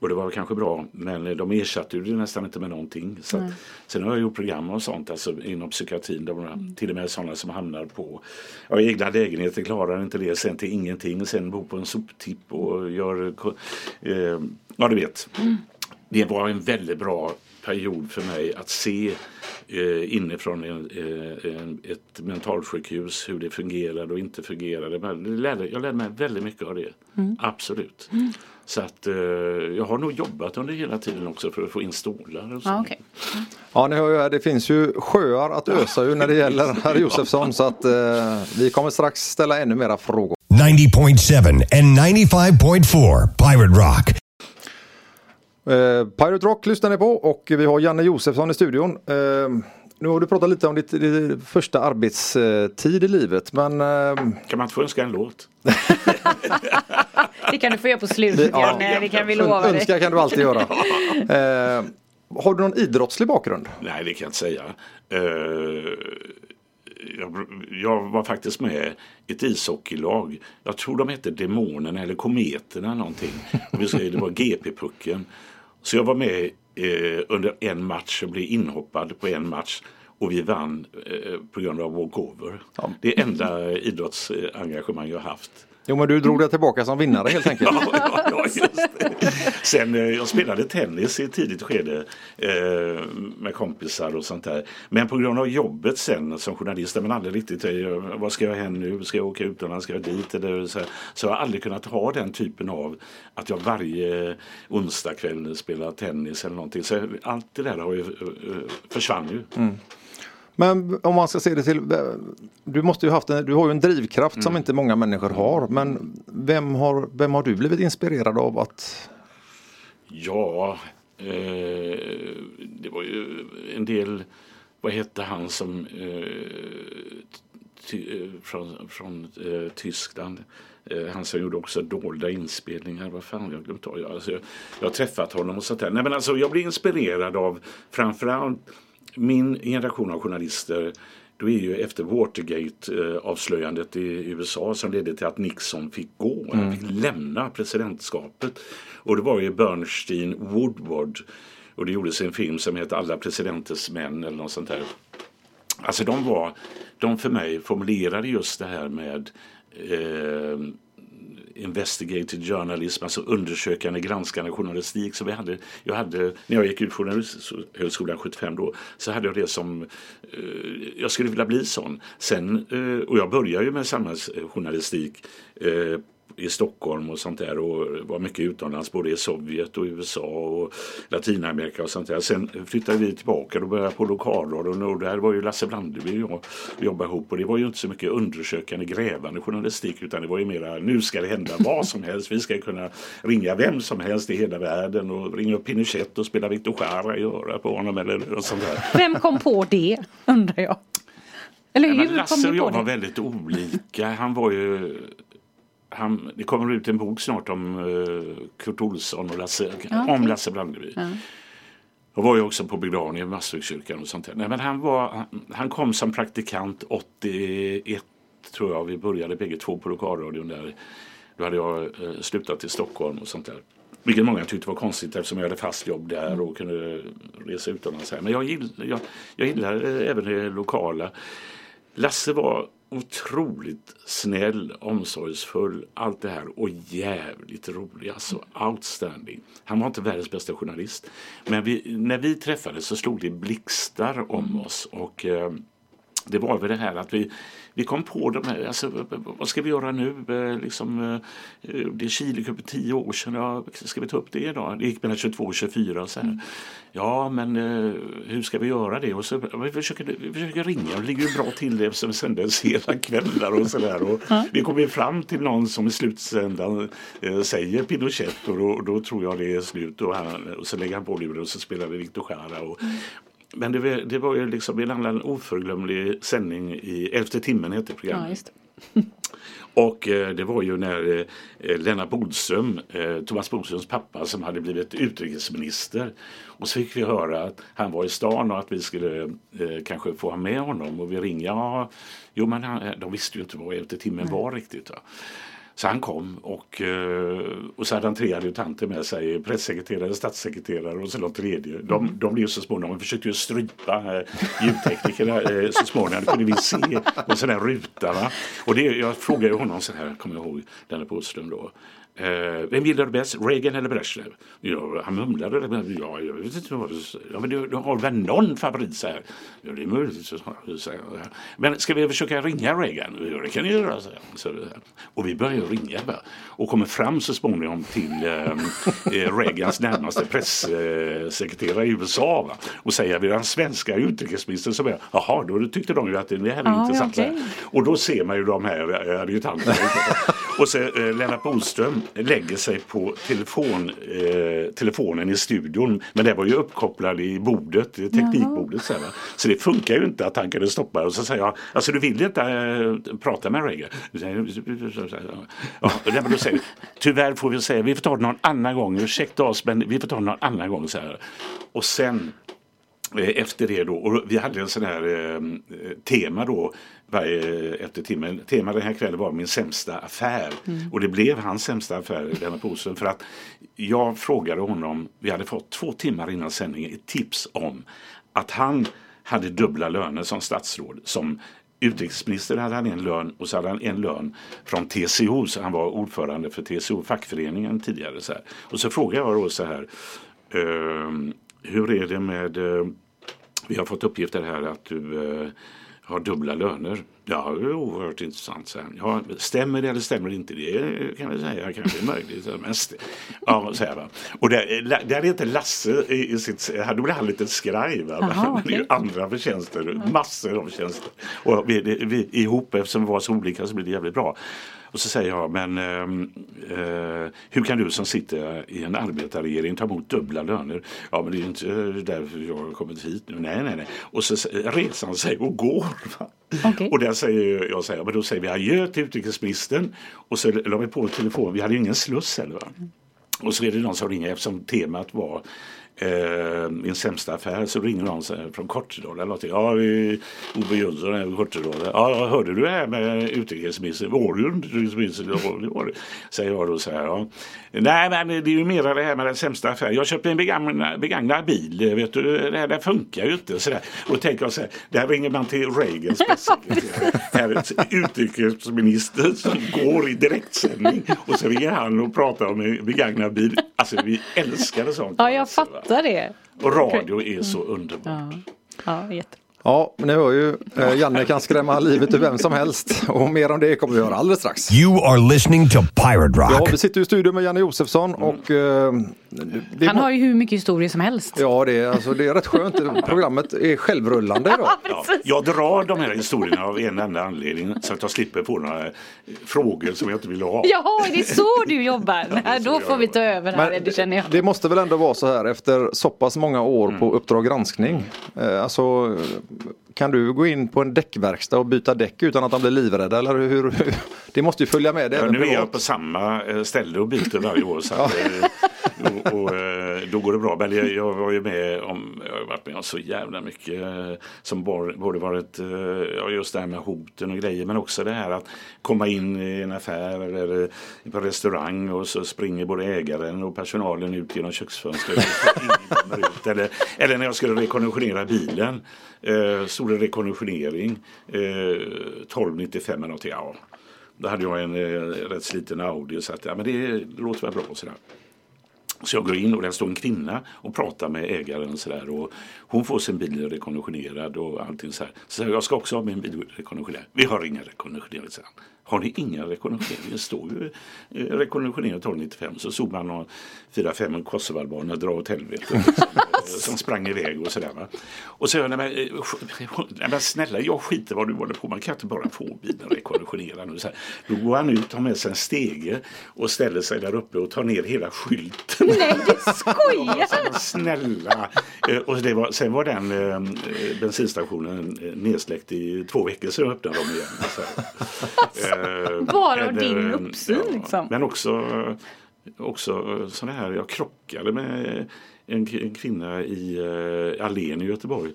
H: Och det var kanske bra men de ersatte ju det nästan inte med någonting. Så att, sen har jag gjort program och sånt alltså, inom psykiatrin. Där man, Till och med sådana som hamnar på ja, egna lägenheter klarar inte det. Sen till ingenting. Sen bor på en soptipp och gör... Eh, ja du vet. Det var en väldigt bra period för mig att se eh, inifrån en, eh, en, ett mentalsjukhus hur det fungerade och inte fungerade. Men det lärde, jag lärde mig väldigt mycket av det. Absolut. Så att eh, jag har nog jobbat under hela tiden också för att få in stolar. Och så.
B: Ja, okej.
A: Ja, ni hör ju här, det finns ju sjöar att ösa ur när det gäller herr Josefsson så att eh, vi kommer strax ställa ännu mera frågor.
E: 90.7 and 95.4 Pirate Rock.
A: Eh, Pirate Rock lyssnar ni på och vi har Janne Josefsson i studion. Nu har du pratat lite om ditt, ditt första arbetstid i livet men eh,
H: Kan man inte få önska en låt?
B: Det kan du få göra på slutet
A: Ja.
B: Janne, det kan vi lova dig.
A: önska kan du alltid göra. Eh, har du någon idrottslig bakgrund?
H: Nej, det kan jag inte säga. Eh, jag, jag var faktiskt med i ett ishockeylag. Jag tror de hette Demonerna eller Kometerna någonting. Det var GP-pucken. Så jag var med eh, under en match och blev inhoppad på en match. Och vi vann eh, på grund av walkover. Det är enda idrottsengagemang jag har haft.
A: Jo men du drog dig tillbaka som vinnare helt enkelt.
H: Ja, ja, ja, just det. Sen eh, jag spelade tennis i ett tidigt skede eh, med kompisar och sånt där. Men på grund av jobbet sen som journalist, men aldrig riktigt, eh, vad ska jag hem nu, ska jag åka utomlands, ska jag dit eller så, så jag har aldrig kunnat ha den typen av att jag varje onsdag kväll spelar tennis eller någonting. Så allt det där har ju, eh, försvann ju.
A: Men om man ska se det till, du måste ju haft en, du har ju en drivkraft
H: Mm.
A: som inte många människor har. Men vem har, vem har du blivit inspirerad av att
H: Ja, eh, det var ju en del, vad hette han som eh, eh, från, från eh, Tyskland. Eh, han som gjorde också dolda inspelningar. Vad fan, jag glömt av. Alltså, jag, jag har träffat honom och sånt där. Nej, men alltså, jag blir inspirerad av framförallt min generation av journalister då är ju efter Watergate-avslöjandet i USA som ledde till att Nixon fick gå. Han fick lämna presidentskapet. Och det var ju Bernstein Woodward. Och det gjordes en film som heter Alla presidenters män eller något sånt där. Alltså de var, de för mig formulerade just det här med eh, investigative journalism, alltså undersökande, granskande journalistik. Så vi hade, jag hade, när jag gick ut Journalisthögskolan 75 då, så hade jag det som, eh, jag skulle vilja bli sån. Sen, eh, och jag började ju med samhällsjournalistik eh, i Stockholm och sånt där och var mycket utomlands både i Sovjet och USA och Latinamerika och sånt där. Sen flyttade vi tillbaka och började på lokalradion och där var ju Lasse Brandeby och jag jobbade ihop och det var ju inte så mycket undersökande grävande journalistik utan det var ju mera nu ska det hända vad som helst. Vi ska kunna ringa vem som helst i hela världen och ringa upp Pinochet och spela Victor Jara i örat på honom eller något sånt där.
B: Vem kom på det undrar jag? Eller hur
H: men Lasse och jag var väldigt olika. Han var ju... Han, det kommer ut en bok snart om uh, Kurt Olsson och Lasse, om Lasse Brandeby. Jag var ju också på begravningen i Masthugskyrkan och sånt där. Nej, men han, var, han, han kom som praktikant 81 tror jag. Vi började bägge två på lokalradion där. Då hade jag eh, slutat i Stockholm och sånt där. Vilket många tyckte var konstigt eftersom jag hade fast jobb där och kunde resa utomlands. Här. Men jag gillar, jag, jag gillar eh, även det lokala. Lasse var otroligt snäll, omsorgsfull, allt det här och jävligt rolig. Alltså outstanding. Han var inte världens bästa journalist. Men vi, när vi träffades så slog det blixtar om oss. Och eh, det var väl det här att vi, vi kom på de här, alltså, vad ska vi göra nu? Eh, Liksom, eh, det är Chilecup för tio år sedan, ja, ska vi ta upp det idag? Det gick mellan 22 och 24 och så här. Ja, men eh, hur ska vi göra det? Och så, vi, försöker, vi försöker ringa, det ligger ju bra till det eftersom det sändes hela kvällar och sådär. Och Vi kommer fram till någon som i slutändan eh, säger Pinochet och då, då tror jag det är slut och, han, och så lägger han på luren och så spelar vi Victor Jara. Och, men det var, det var ju liksom en annan oförglömlig sändning i Elfte timmen hette programmet.
B: Ja.
H: Och eh, det var ju när eh, Lennart Bodström, eh, Thomas Bodströms pappa som hade blivit utrikesminister. Och så fick vi höra att han var i stan och att vi skulle eh, kanske få ha med honom. Och vi ringde, ja, jo men han, de visste ju inte vad Elfte timmen var riktigt. Va? Så han kom och, eh, och så hade han tre adjutanter med sig, pressekreterare, statssekreterare och så någon tredje. De,
A: Mm.
H: de blev så småningom, de försökte ju strypa eh, ljudteknikerna eh, så småningom, det kunde vi se på en sån där ruta. Va? Och det, jag frågade honom så här, kommer jag ihåg, Lennart Bodström då. Eh, vem gillar du bäst, Reagan eller Brezhnev? Ja, han mumlade, ja, jag vet inte vad. Ja, men du, du har väl någon favorit? Så här. Ja, det är möjligt. Så, så. Men ska vi försöka ringa Reagan? Ja, det kan ni göra. Så, så. Och vi börjar ringa va? och kommer fram så småningom till eh, eh, Reagans närmaste pressekreterare i USA va? och säger vi den svenska utrikesministern som är, jaha, då tyckte de ju att det här är
B: Ja,
H: intressant.
B: okej.
H: Och då ser man ju de här eh, adjutanterna. och så eh, Lennart Bodström lägger sig på telefon, eh, telefonen i studion. Men det var ju uppkopplad i bordet, i teknikbordet. Så, här, så det funkar ju inte att han kunde stoppa. Och så säger jag, alltså du vill inte äh, prata med Reagan? Ja, men då säger tyvärr får vi säga, vi får ta det någon annan gång. Ursäkta oss, men vi får ta det någon annan gång. Så här. Och sen eh, efter det då, och vi hade en sån här eh, eh tema då varje, efter timmen. Tema den här kvällen var min sämsta affär. Och det blev hans sämsta affär, Lennart Bodström. För att jag frågade honom, vi hade fått två timmar innan sändningen, ett tips om att han hade dubbla löner som statsråd. Som utrikesminister hade han en lön och så hade han en lön från TCO. Så han var ordförande för TCO, fackföreningen tidigare. Så här. Och så frågade jag då så här, ehm, hur är det med eh, vi har fått uppgifter här att du eh, har dubbla löner. Ja, det är oerhört intressant. Sen. Ja, stämmer det eller stämmer det inte? Det kan vi säga kanske är möjligt. Men ja, så här, va. Och där, där är inte Lasse i, sitt... Då blir han lite skraj. Va?
B: Jaha,
H: Men det är ju andra förtjänster, massor av tjänster. Och vi, vi, ihop, eftersom vi var så olika, så blir det jävligt bra. Och så säger jag, men ehm, eh, hur kan du som sitter i en arbetarregering ta emot dubbla löner? Ja, men det är ju inte därför jag har kommit hit nu. Nej, nej, nej. Och så reser han sig och går.
B: Okej.
H: Och där säger jag, säger, men då säger vi adjö till utrikesministern. Och så la vi på telefon, vi hade ingen sluss heller. Va? Och så är det någon som ringer eftersom temat var eh, min sämsta affär så ringer någon här från Kortedala eller någonting. Ja, Ove Jönsson är i Kortedala. Ja, hörde du det här med utrikesministern? Var du utrikesminister? Ja, det var det. Säger jag då så här. Ja. Nej, men det är ju mera det här med den sämsta affären. Jag köpte en begagnad, begagnad bil. Vet du, det här det funkar ju inte. Så där. Och då tänker jag så här. Där ringer man till Reagans. Här är ett utrikesminister som går i direktsändning. Och så ringer han och pratar om en begagnad bil. Alltså vi älskade sånt.
B: Ja, jag
H: alltså, va?
B: Fattar det.
H: Och radio är så underbart.
B: Ja, jätte.
A: Ja, ni hör ju, eh, Janne kan skrämma livet ur vem som helst. Och mer om det kommer vi höra alldeles strax.
E: You are listening to Pirate
A: Ja,
E: Rock.
A: vi sitter i studion med Janne Josefsson och eh, det,
B: Han har ju hur mycket historier som helst.
A: Ja, det är, alltså, det är rätt skönt. Programmet är självrullande idag.
H: Ja, jag drar de här historierna av en enda anledning så att jag slipper få några eh, frågor som jag inte vill ha.
B: Jaha, är det så du jobbar?
H: är så
B: Då får vi ta över här,
A: Men
B: det känner jag.
A: det måste väl ändå vara så här efter så pass många år
H: Mm.
A: på Uppdrag granskning. Eh, alltså, kan du gå in på en däckverkstad och byta däck utan att de blir livrädda? Eller hur, hur? Det måste ju följa med det
H: Ja, nu är jag på samma eh, ställe och byter varje år. Så att, eh, och, och, eh, då går det bra. Men jag, jag var ju med om, jag har varit med om så jävla mycket eh, som både varit eh, ja, just det här med hoten och grejer men också det här att komma in i en affär eller eh, på restaurang och så springer både ägaren och personalen ut genom köksfönstret. ut. Eller, eller när jag skulle rekonditionera bilen. Eh, stod det rekonditionering eh, 1295 eller någonting. Ja, då hade jag en eh, rätt sliten Audi så att ja, men det låter väl bra. Sådär. Så jag går in och där står en kvinna och pratar med ägaren så där, och hon får sin bil rekonditionerad och allting så här. Så jag ska också ha min bil rekonditionerad. Vi har inga rekonditioneringar. Har ni inga rekonditioneringar? Det står ju eh, rekonditionerad 1295. Så såg man någon 4-5 kosovoalbaner dra åt helvete. Liksom, eh, som sprang iväg och sådär. Va? Och så jag, nej men, eh, nej men snälla jag skiter vad du håller på Man kan inte bara få bilen rekonditionerad. nu. Så här. Då går han ut, tar med sig en stege och ställer sig där uppe och tar ner hela skylten.
B: Nej, du skojar!
H: Snälla! Och det var, sen var den eh, bensinstationen nedsläckt i två veckor så öppnade de igen. Så,
B: Bara av din uppsyn, liksom.
H: Men också, också sådana här, jag krockade med en, en kvinna i uh, Allén i Göteborg.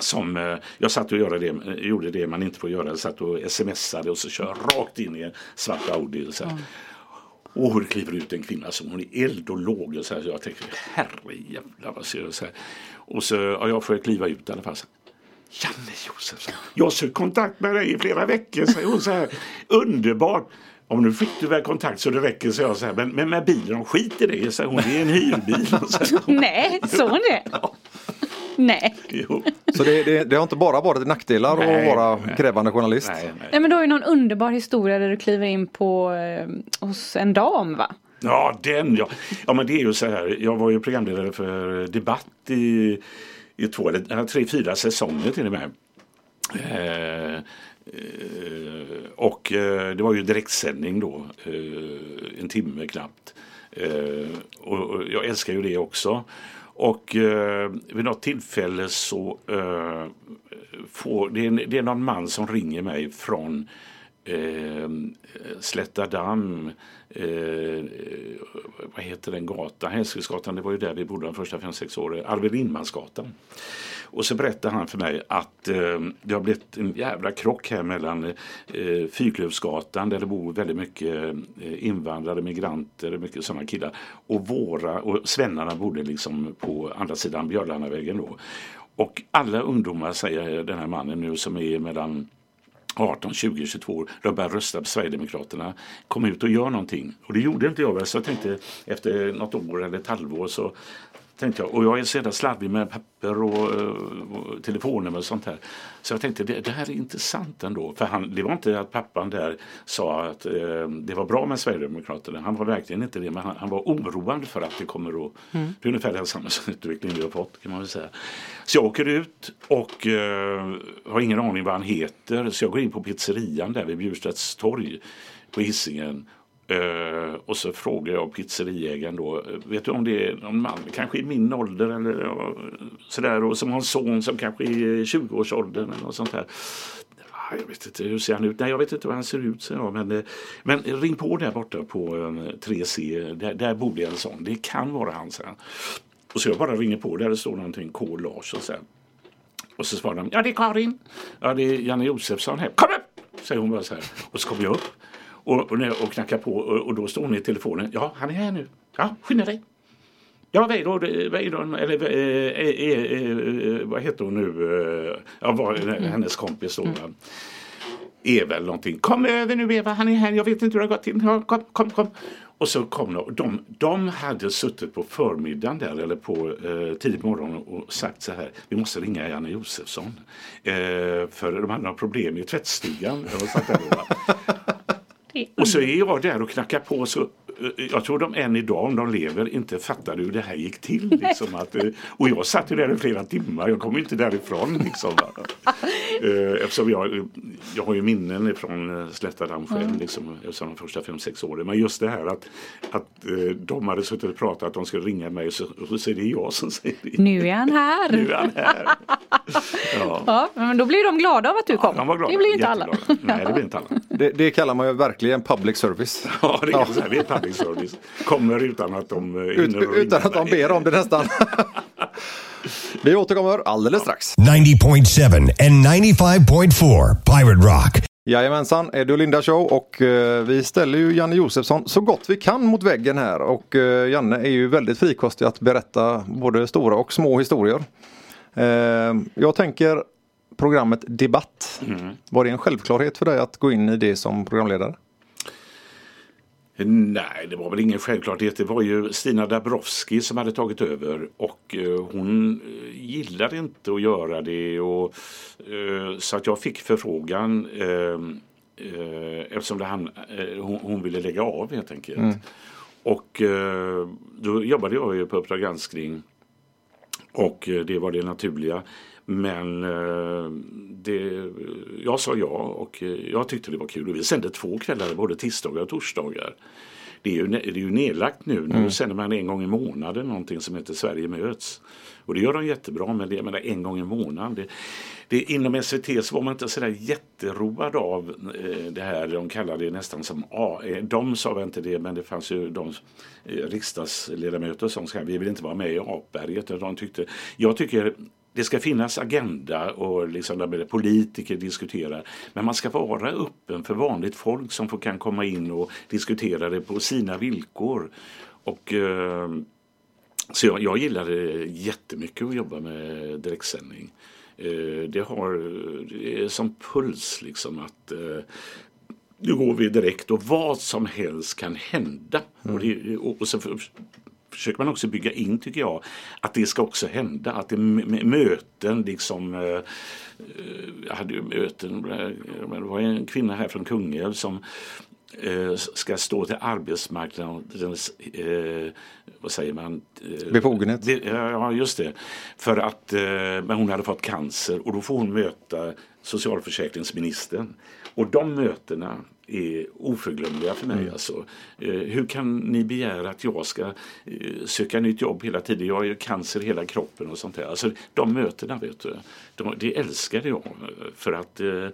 H: som eh, jag satt och gjorde det, gjorde det man inte får göra. Jag satt och smsade och så kör rakt in i en svart Audi. Och så här. Och hur kliver ut en kvinna som hon är eld och låg. Och så, här, så jag tänkte herrejävlar vad ser jag så här. Och så ja, jag får kliva ut i alla fall. Janne Josefsson, jag har sökt kontakt med dig i flera veckor. säger hon så här. Underbart. Om nu fick du väl kontakt så det räcker, så jag så här. Men, men med bilen, skit i det, säger hon. Det är en hyrbil. Så.
B: Nej, så hon det? Nej.
H: Jo.
A: Så det, det, det har inte bara varit nackdelar
H: Nej,
A: att vara
H: nej.
A: krävande journalist.
H: Nej, nej.
B: Nej men du har ju någon underbar historia där du kliver in på eh, hos en dam va?
H: Ja, den ja. Ja, men det är ju så här. Jag var ju programledare för Debatt i, i två eller tre, fyra säsonger till och med. Eh, eh, och eh, det var ju direktsändning då, eh, en timme knappt. Eh, och, och jag älskar ju det också. Och eh, vid något tillfälle så eh, får, det, är, det är någon man som ringer mig från eh, Slätta damm, eh, vad heter den gatan? Hällskrivsgatan, det var ju där vi bodde de första 5-6 åren. Arvid Lindmansgatan. Och så berättar han för mig att eh, det har blivit en jävla krock här mellan eh, Fyrklövsgatan där det bor väldigt mycket eh, invandrare, migranter, mycket sådana killar. Och våra, och svennarna bodde liksom på andra sidan Björlandavägen då. Och alla ungdomar, säger den här mannen nu som är mellan 18, 20, 22 år. De började rösta på Sverigedemokraterna. Kom ut och gör någonting. Och det gjorde inte jag. Så jag tänkte efter något år eller ett halvår så tänkte jag, och jag är jävla slarvig med papper och, eh, och telefonnummer och sånt här. Så jag tänkte det, det här är intressant ändå. För han, det var inte att pappan där sa att eh, det var bra med Sverigedemokraterna. Han var verkligen inte det. Men han, han var oroad för att det kommer att... Det är ungefär den samhällsutveckling vi har fått kan man väl säga. Så jag åker ut och eh, har ingen aning vad han heter. Så jag går in på pizzerian där vid Bjurstads torg på Hisingen. Eh, och så frågar jag pizzeriägaren då, vet du om det är någon man, kanske i min ålder eller ja, sådär, och som har en son som kanske är i 20-årsåldern eller något sånt där. "Ah, Jag vet inte, hur ser han ut? Nej, jag vet inte hur han ser ut, så jag. Men, eh, men ring på där borta på eh, 3C, där, där bor det en sån. Det kan vara han, säger. Och så jag bara ringer på, där det står någonting K. Larsson sen. Och så svarar de, ja det är Karin. Ja det är Janne Josefsson här. Kom upp! Säger hon bara så här. Och så kommer jag upp och, och, och knackar på och, och då står hon i telefonen. Ja, han är här nu. Ja, skynda dig. Ja, Weidon, Weidon eller eh, eh, eh, eh, vad heter hon nu? Eh, Ja, vad, hennes kompis då. va? Är väl någonting. Kom över nu Eva, han är här. Jag vet inte hur det har gått till. Kom, kom, kom. Och så kom de. De, de hade suttit på förmiddagen där eller på eh, tidigt på morgonen och sagt så här. Vi måste ringa Janne Josefsson. Eh, för de hade några problem i tvättstugan. Och så är jag där och knackar på så jag tror de än idag, om de lever, inte fattade hur det här gick till. Liksom, att, eh, och jag satt ju där i flera timmar, jag kom inte därifrån. Liksom. Eh, Eftersom jag, jag har ju minnen från eh, Slättadamm själv, liksom, eftersom de första fem sex åren. Men just det här att, att eh, de hade suttit och pratat att de skulle ringa mig så, och så är det jag som säger det.
B: Nu är han här.
H: Nu är han här. Ja.
B: Ja, men då blir de glada av att du kom.
H: De var glada.
B: Det blir inte alla.
H: Nej, det blir inte alla.
A: Det, det kallar man ju verkligen public service.
H: Ja, det är, så här, det är public service. Kommer utan att de eh,
A: Ut, utan att de ber om det nästan. Vi återkommer alldeles strax.
E: 90.7 and 95.4 Pirate Rock.
A: Jajamensan, Eddie och Linda show och eh, vi ställer ju Janne Josefsson så gott vi kan mot väggen här och eh, Janne är ju väldigt frikostig att berätta både stora och små historier. Eh, jag tänker programmet Debatt. Var det en självklarhet för dig att gå in i det som programledare?
H: Nej, det var väl ingen självklarhet. Det var ju Stina Dabrowski som hade tagit över och eh, hon eh, gillade inte att göra det. Och, eh, så att jag fick förfrågan eftersom han, hon, ville lägga av helt enkelt. Och eh, då jobbade jag ju på Uppdrag granskning och det var det naturliga. Men eh, det, jag sa ja och eh, jag tyckte det var kul. Och vi sände två kvällar, både tisdagar och torsdagar. Det är ju, det är ju nedlagt nu. Nu sänder man en gång i månaden någonting som heter Sverige möts. Och det gör de jättebra, men det jag menar, en gång i månaden. Det, det, inom SVT så var man inte sådär jätteroad av eh, det här. De kallade det nästan som A. eh, De sa väl inte det, men det fanns ju de eh, riksdagsledamöter som sa vi vill inte vara med i apberget. De tyckte, jag tycker det ska finnas agenda och liksom där politiker diskuterar. Men man ska vara öppen för vanligt folk som får, kan komma in och diskutera det på sina villkor. Och, eh, så jag, jag gillar det jättemycket att jobba med direktsändning. Eh, det har det är som puls liksom att eh, nu går vi direkt och vad som helst kan hända. Mm. Och, det, och, och så försöker man också bygga in, tycker jag, att det ska också hända. Att det möten liksom. Eh, jag hade ju möten, det var en kvinna här från Kungälv som eh, ska stå till arbetsmarknadens, eh, vad säger man?
A: Eh, Befogenhet.
H: ja, just det. För att eh, men hon hade fått cancer och då får hon möta socialförsäkringsministern. Och de mötena är oförglömliga för mig. Mm. Alltså. Eh, hur kan ni begära att jag ska eh, söka nytt jobb hela tiden? Jag har ju cancer i hela kroppen och sånt där. Alltså, de mötena, vet du, de, det älskade jag. För att eh,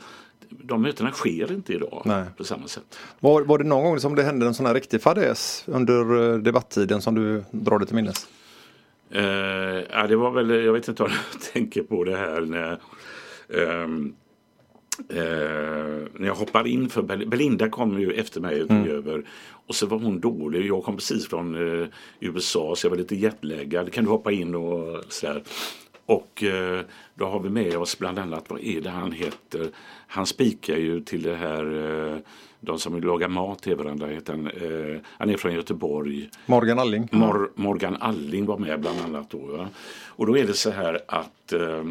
H: de mötena sker inte idag Nej. på samma sätt.
A: Var, var det någon gång som det hände en sån här riktig fadäs under debatttiden som du drar dig till minnes?
H: Uh, ja, det var väl, jag vet inte vad jag tänker på det här när um, Eh, när jag hoppar in för Belinda kom ju efter mig och tog mm. över. Och så var hon dålig. Jag kom precis från eh, USA så jag var lite jetlaggad. Kan du hoppa in och sådär. Och eh, då har vi med oss bland annat, vad är det han heter? Han spikar ju till det här eh, de som lagar mat till varandra. Heter han, eh, han är från Göteborg.
A: Morgan Alling.
H: Mor Morgan Alling var med bland annat då. Ja. Och då är det så här att eh,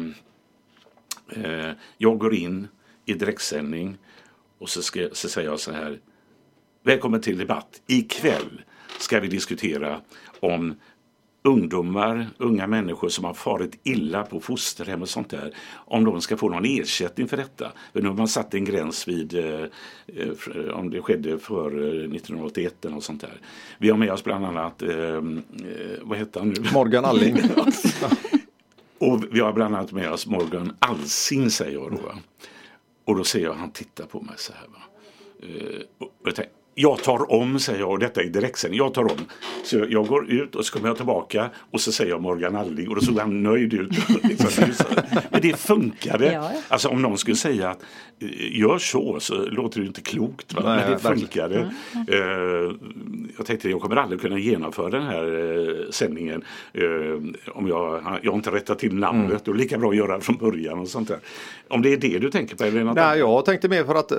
H: jag går in i direktsändning och så, ska, så säger jag så här. Välkommen till debatt. Ikväll ska vi diskutera om ungdomar, unga människor som har farit illa på fosterhem och sånt där, om de ska få någon ersättning för detta. För nu har man satt en gräns vid eh, eh om det skedde för 1981 eller något sånt där. Vi har med oss bland annat, eh, eh vad heter han nu?
A: Morgan Alling.
H: och vi har bland annat med oss Morgan Alsing säger jag då. Och då ser jag han tittar på mig så här. Va? Eh, och jag tänkte, jag tar om, säger jag, och detta är direktsändning. Jag tar om. Så jag går ut och så kommer jag tillbaka och så säger jag Morgan Alling och då såg han nöjd ut. Liksom. Men det funkade. Ja. Alltså om någon skulle säga att eh, gör så så låter det inte klokt. Va? Men det funkade. Mm. Uh, jag tänkte jag kommer aldrig kunna genomföra den här uh, sändningen om jag, jag har inte rättat till namnet. Mm. Och lika bra att göra från början och sånt där. Om det är det du tänker på? Eller något
A: Nej, jag tänkte mer för att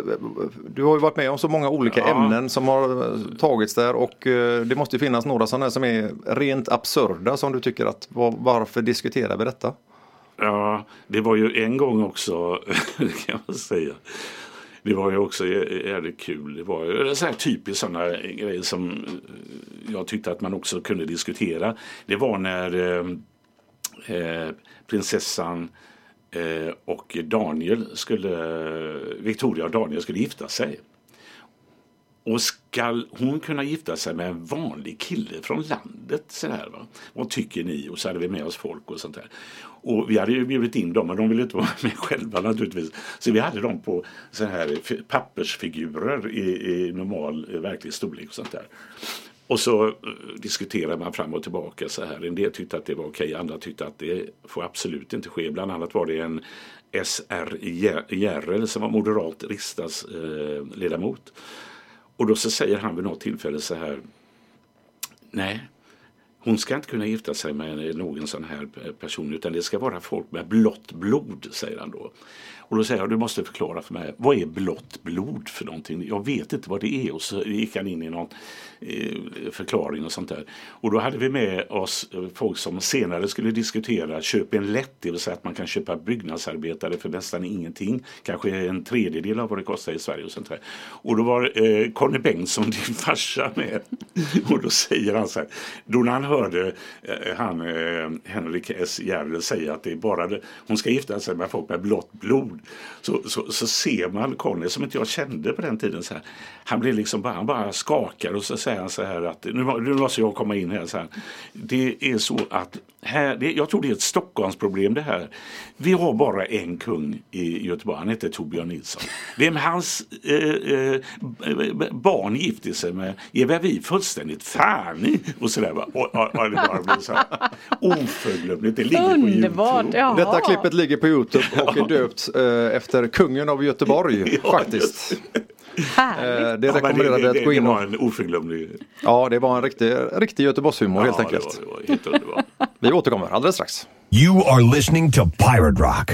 A: du har ju varit med om så många olika ja. ämnen som har eh, tagits där och eh, det måste finnas några sådana som är rent absurda som du tycker att varför diskuterar vi detta?
H: Ja, det var ju en gång också, kan man säga. Det var ju också jävligt kul. Det var ju så här typiskt sådana grejer som eh, jag tyckte att man också kunde diskutera. Det var när eh, eh prinsessan eh, och Daniel skulle, Victoria och Daniel skulle gifta sig. Och ska hon kunna gifta sig med en vanlig kille från landet? Så här, va? Vad tycker ni? Och så hade vi med oss folk och sånt där. Och vi hade ju bjudit in dem men de ville inte vara med själva naturligtvis. Så vi hade dem på så här pappersfigurer i, i normal eh, verklig storlek och sånt där. Och så eh, diskuterade man fram och tillbaka så här. En del tyckte att det var okej, andra tyckte att det får absolut inte ske. Bland annat var det en SR Järrel som var moderat riksdagsledamot. Eh, och då så säger han vid något tillfälle så här. Nej, hon ska inte kunna gifta sig med någon sån här person utan det ska vara folk med blått blod, säger han då. Och då säger jag, du måste förklara för mig, vad är blått blod för någonting? Jag vet inte vad det är. Och så gick han in i någon eh, förklaring och sånt där. Och då hade vi med oss eh, folk som senare skulle diskutera köp en lätt, det vill säga att man kan köpa byggnadsarbetare för nästan ingenting. Kanske en tredjedel av vad det kostar i Sverige och sånt där. Och då var eh, Conny Bengtsson, din farsa, med. och då säger han så här, då när han hörde eh, han eh, Henrik S Järrel säga att det är bara det, hon ska gifta sig med folk med blått blod så, så, så ser man Conny som inte jag kände på den tiden. Så här. Han blir liksom bara, han bara skakar och så säger han så här att nu, nu måste jag komma in här. Så här. Det är så att här, det, jag tror det är ett Stockholmsproblem det här. Vi har bara en kung i Göteborg, han heter Torbjörn Nilsson. Vem hans eh, eh, barn gifter sig med är vi fullständigt fan och sådär. Och, Ja, ja, det bara blev så här oförglömligt. Det ligger på
B: Underbart!
H: Youtube.
B: Jaha.
A: Detta klippet ligger på Youtube och är döpt eh, efter kungen av Göteborg
H: Ja,
A: faktiskt.
B: Härligt.
A: Eh, det rekommenderade
H: det,
A: att
H: det,
A: gå
H: det
A: in
H: var
A: och...
H: en oförglömlig...
A: Ja, det var en riktig, riktig Göteborgshumor helt
H: ja,
A: enkelt.
H: Det var, det var helt.
A: Vi återkommer alldeles strax.
E: You are listening to Pirate Rock.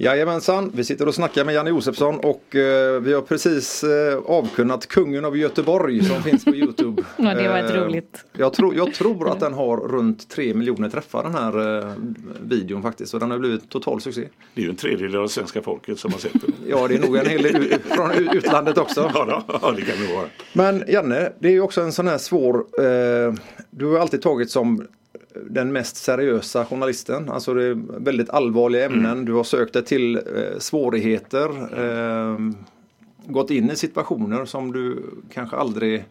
A: Jajamensan, vi sitter och snackar med Janne Josefsson och eh, vi har precis eh, avkunnat Kungen av Göteborg som finns på Youtube.
B: Ja, det var ett
A: Eh,
B: roligt.
A: Jag, tror- jag tror att den har runt 3 miljoner träffar den här eh, videon faktiskt. Så den har blivit total succé.
H: Det är ju en tredjedel av svenska folket som har sett den.
A: Ja, det är nog en hel del från utlandet också.
H: Ja, då, ja, det kan det vara.
A: Men Janne, det är ju också en sån här svår... Eh, du har alltid tagit som den mest seriösa journalisten. Alltså det är väldigt allvarliga ämnen. Du har sökt dig till eh, svårigheter. Eh, gått in i situationer som du kanske aldrig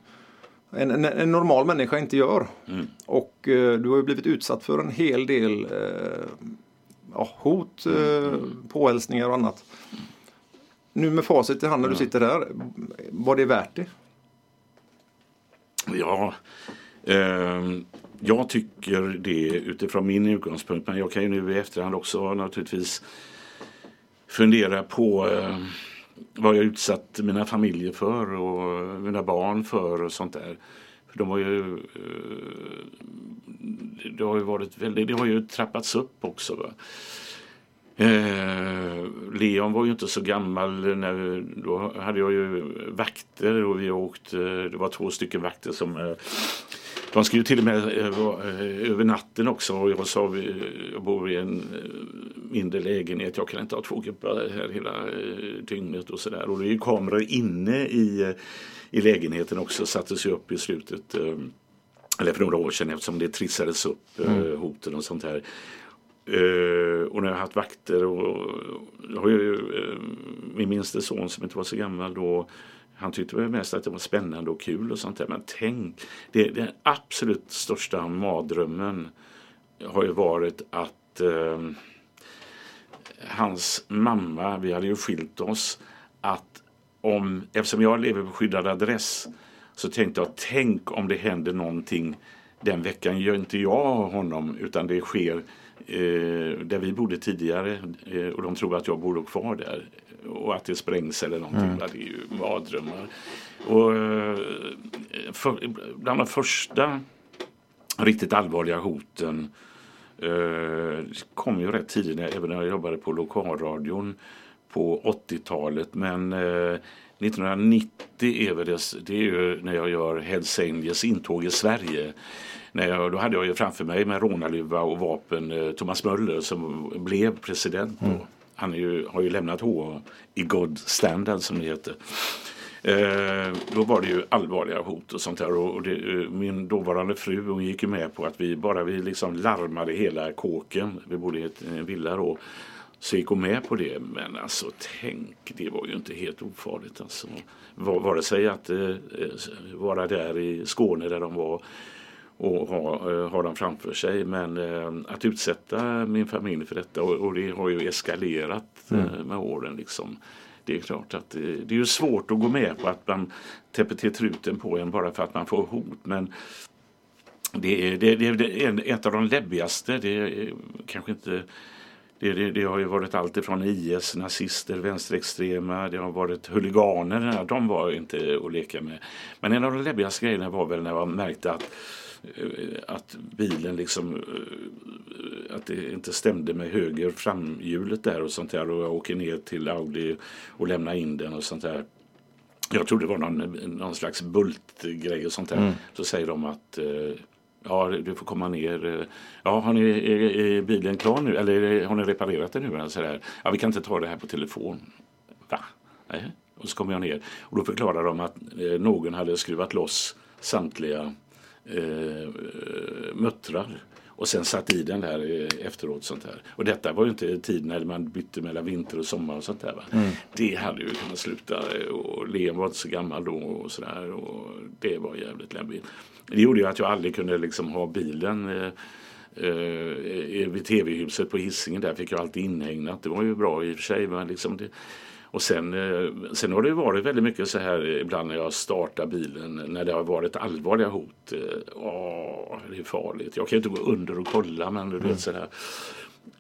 A: en, en, en normal människa inte gör. Och eh, du har ju blivit utsatt för en hel del eh, ja, hot, eh, påhälsningar och annat. Nu med facit i hand när du sitter där, var det värt det?
H: Ja, ehm, jag tycker det utifrån min utgångspunkt. Men jag kan ju nu i efterhand också naturligtvis fundera på eh, vad jag utsatt mina familjer för och mina barn för och sånt där. För de har ju, eh, det har ju varit väldigt, det har ju trappats upp också. Va? Eh, Leon var ju inte så gammal. När, då hade jag ju vakter och vi åkte, det var två stycken vakter som eh, de skulle till och med eh, eh, över natten också och jag sa jag bor i en eh, mindre lägenhet. Jag kan inte ha två gubbar här hela dygnet och sådär. Och det är ju kameror inne i, i lägenheten också. Sattes ju upp i slutet eller för några år sedan eftersom det trissades upp eh, hoten och sånt här. Eh, och när jag har haft vakter och jag har ju eh, min minste son som inte var så gammal då han tyckte väl mest att det var spännande och kul och sånt där. Men tänk, det, den absolut största mardrömmen har ju varit att eh, hans mamma, vi hade ju skilt oss, att om, eftersom jag lever på skyddad adress så tänkte jag, tänk om det händer någonting den veckan gör inte jag honom utan det sker eh, där vi bodde tidigare eh, och de tror att jag bor kvar där och att det sprängs eller någonting. Det är ju mardrömmar. Och, eh, för, bland de första riktigt allvarliga hoten eh, kom ju rätt tidigt, även när jag jobbade på lokalradion på 80-talet. Men eh, 1990 är väl det, det är ju när jag gör Hells Angels intåg i Sverige. När jag, då hade jag ju framför mig med rånarluva och vapen eh, Thomas Möller som blev president. Då. Han är ju, har ju lämnat H i God Standard som det heter. Eh, då var det ju allvarliga hot och sånt där. Och, det, eh, min dåvarande fru hon gick ju med på att vi bara vi liksom larmade hela kåken. Vi bodde i en villa då. Så gick hon med på det. Men alltså tänk, det var ju inte helt ofarligt. Alltså. Vare sig att eh, eh, vara där i Skåne där de var och ha, eh, ha dem framför sig. Men eh, att utsätta min familj för detta och, och det har ju eskalerat eh, med åren. Liksom. Det är klart att det, det är ju svårt att gå med på att man täpper till truten på en bara för att man får hot. Men det är, det, det, det är en- ett av de läbbigaste. Det är kanske inte det, det, det har ju varit allt ifrån IS, nazister, vänsterextrema, det har varit huliganer. De var inte att leka med. Men en av de läbbigaste grejerna var väl när jag märkte att eh, att bilen liksom eh, att det inte stämde med höger framhjulet där och sånt där och jag åker ner till Audi och lämnar in den och sånt där. Jag trodde det var någon, någon slags bultgrej och sånt där. Så säger de att eh, Ja, du får komma ner. eh, Ja, har ni, är, är bilen klar nu? Eller har ni reparerat den nu? Så där. Ja, vi kan inte ta det här på telefon. Va? Nej. Och så kommer jag ner och då förklarar de att eh, någon hade skruvat loss samtliga eh, muttrar och sen satt i den där eh, efteråt. Sånt där. Och detta var ju inte tiden när man bytte mellan vinter och sommar och sånt där. Va? Det hade ju kunnat sluta eh, och Len var inte så gammal då och sådär och det var jävligt läbbigt. Det gjorde ju att jag aldrig kunde liksom ha bilen eh, eh, vid tv-huset på Hisingen där fick jag alltid inhägnat. Det var ju bra i och för sig. Men liksom det, Och sen, eh, sen har det varit väldigt mycket så här ibland när jag startar bilen när det har varit allvarliga hot. Eh, Åh, det är farligt. Jag kan inte gå under och kolla men du vet så här.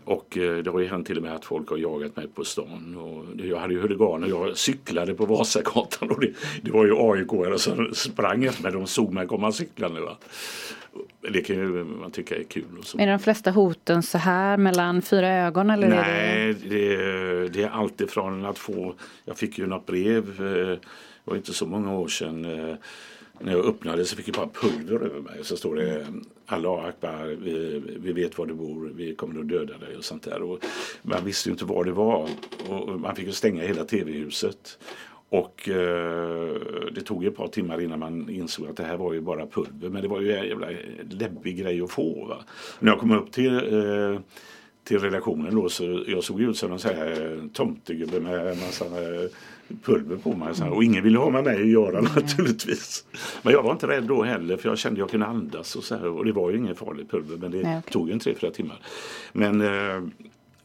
H: Och eh, det har ju hänt till och med att folk har jagat mig på stan. Och jag hade ju huliganer, jag cyklade på Vasagatan och det, det var ju aik som sprang efter mig. De såg mig komma cyklande. Va? Det kan ju man tycka är kul. Och så.
B: Är de flesta hoten så här mellan fyra ögon eller? Är det...
H: Nej, det, det är alltifrån att få, jag fick ju något brev, eh, det var inte så många år sedan, eh, när jag öppnade så fick jag bara pulver över mig. Så står det Allah Akbar, vi, vi vet var du bor, vi kommer att döda dig och sånt där. Och man visste ju inte var det var och man fick ju stänga hela tv-huset. Och eh, det tog ett par timmar innan man insåg att det här var ju bara pulver. Men det var ju en jävla läbbig grej att få. Va? När jag kom upp till eh, till redaktionen då så jag såg ut som en sån här tomtegubbe med en massa eh, pulver på mig. Så. Och ingen ville ha med mig att göra naturligtvis. Men jag var inte rädd då heller för jag kände jag kunde andas och så här. Och det var ju inget farligt pulver men det
B: Nej, okej.
H: tog ju en tre, fyra timmar. Men eh,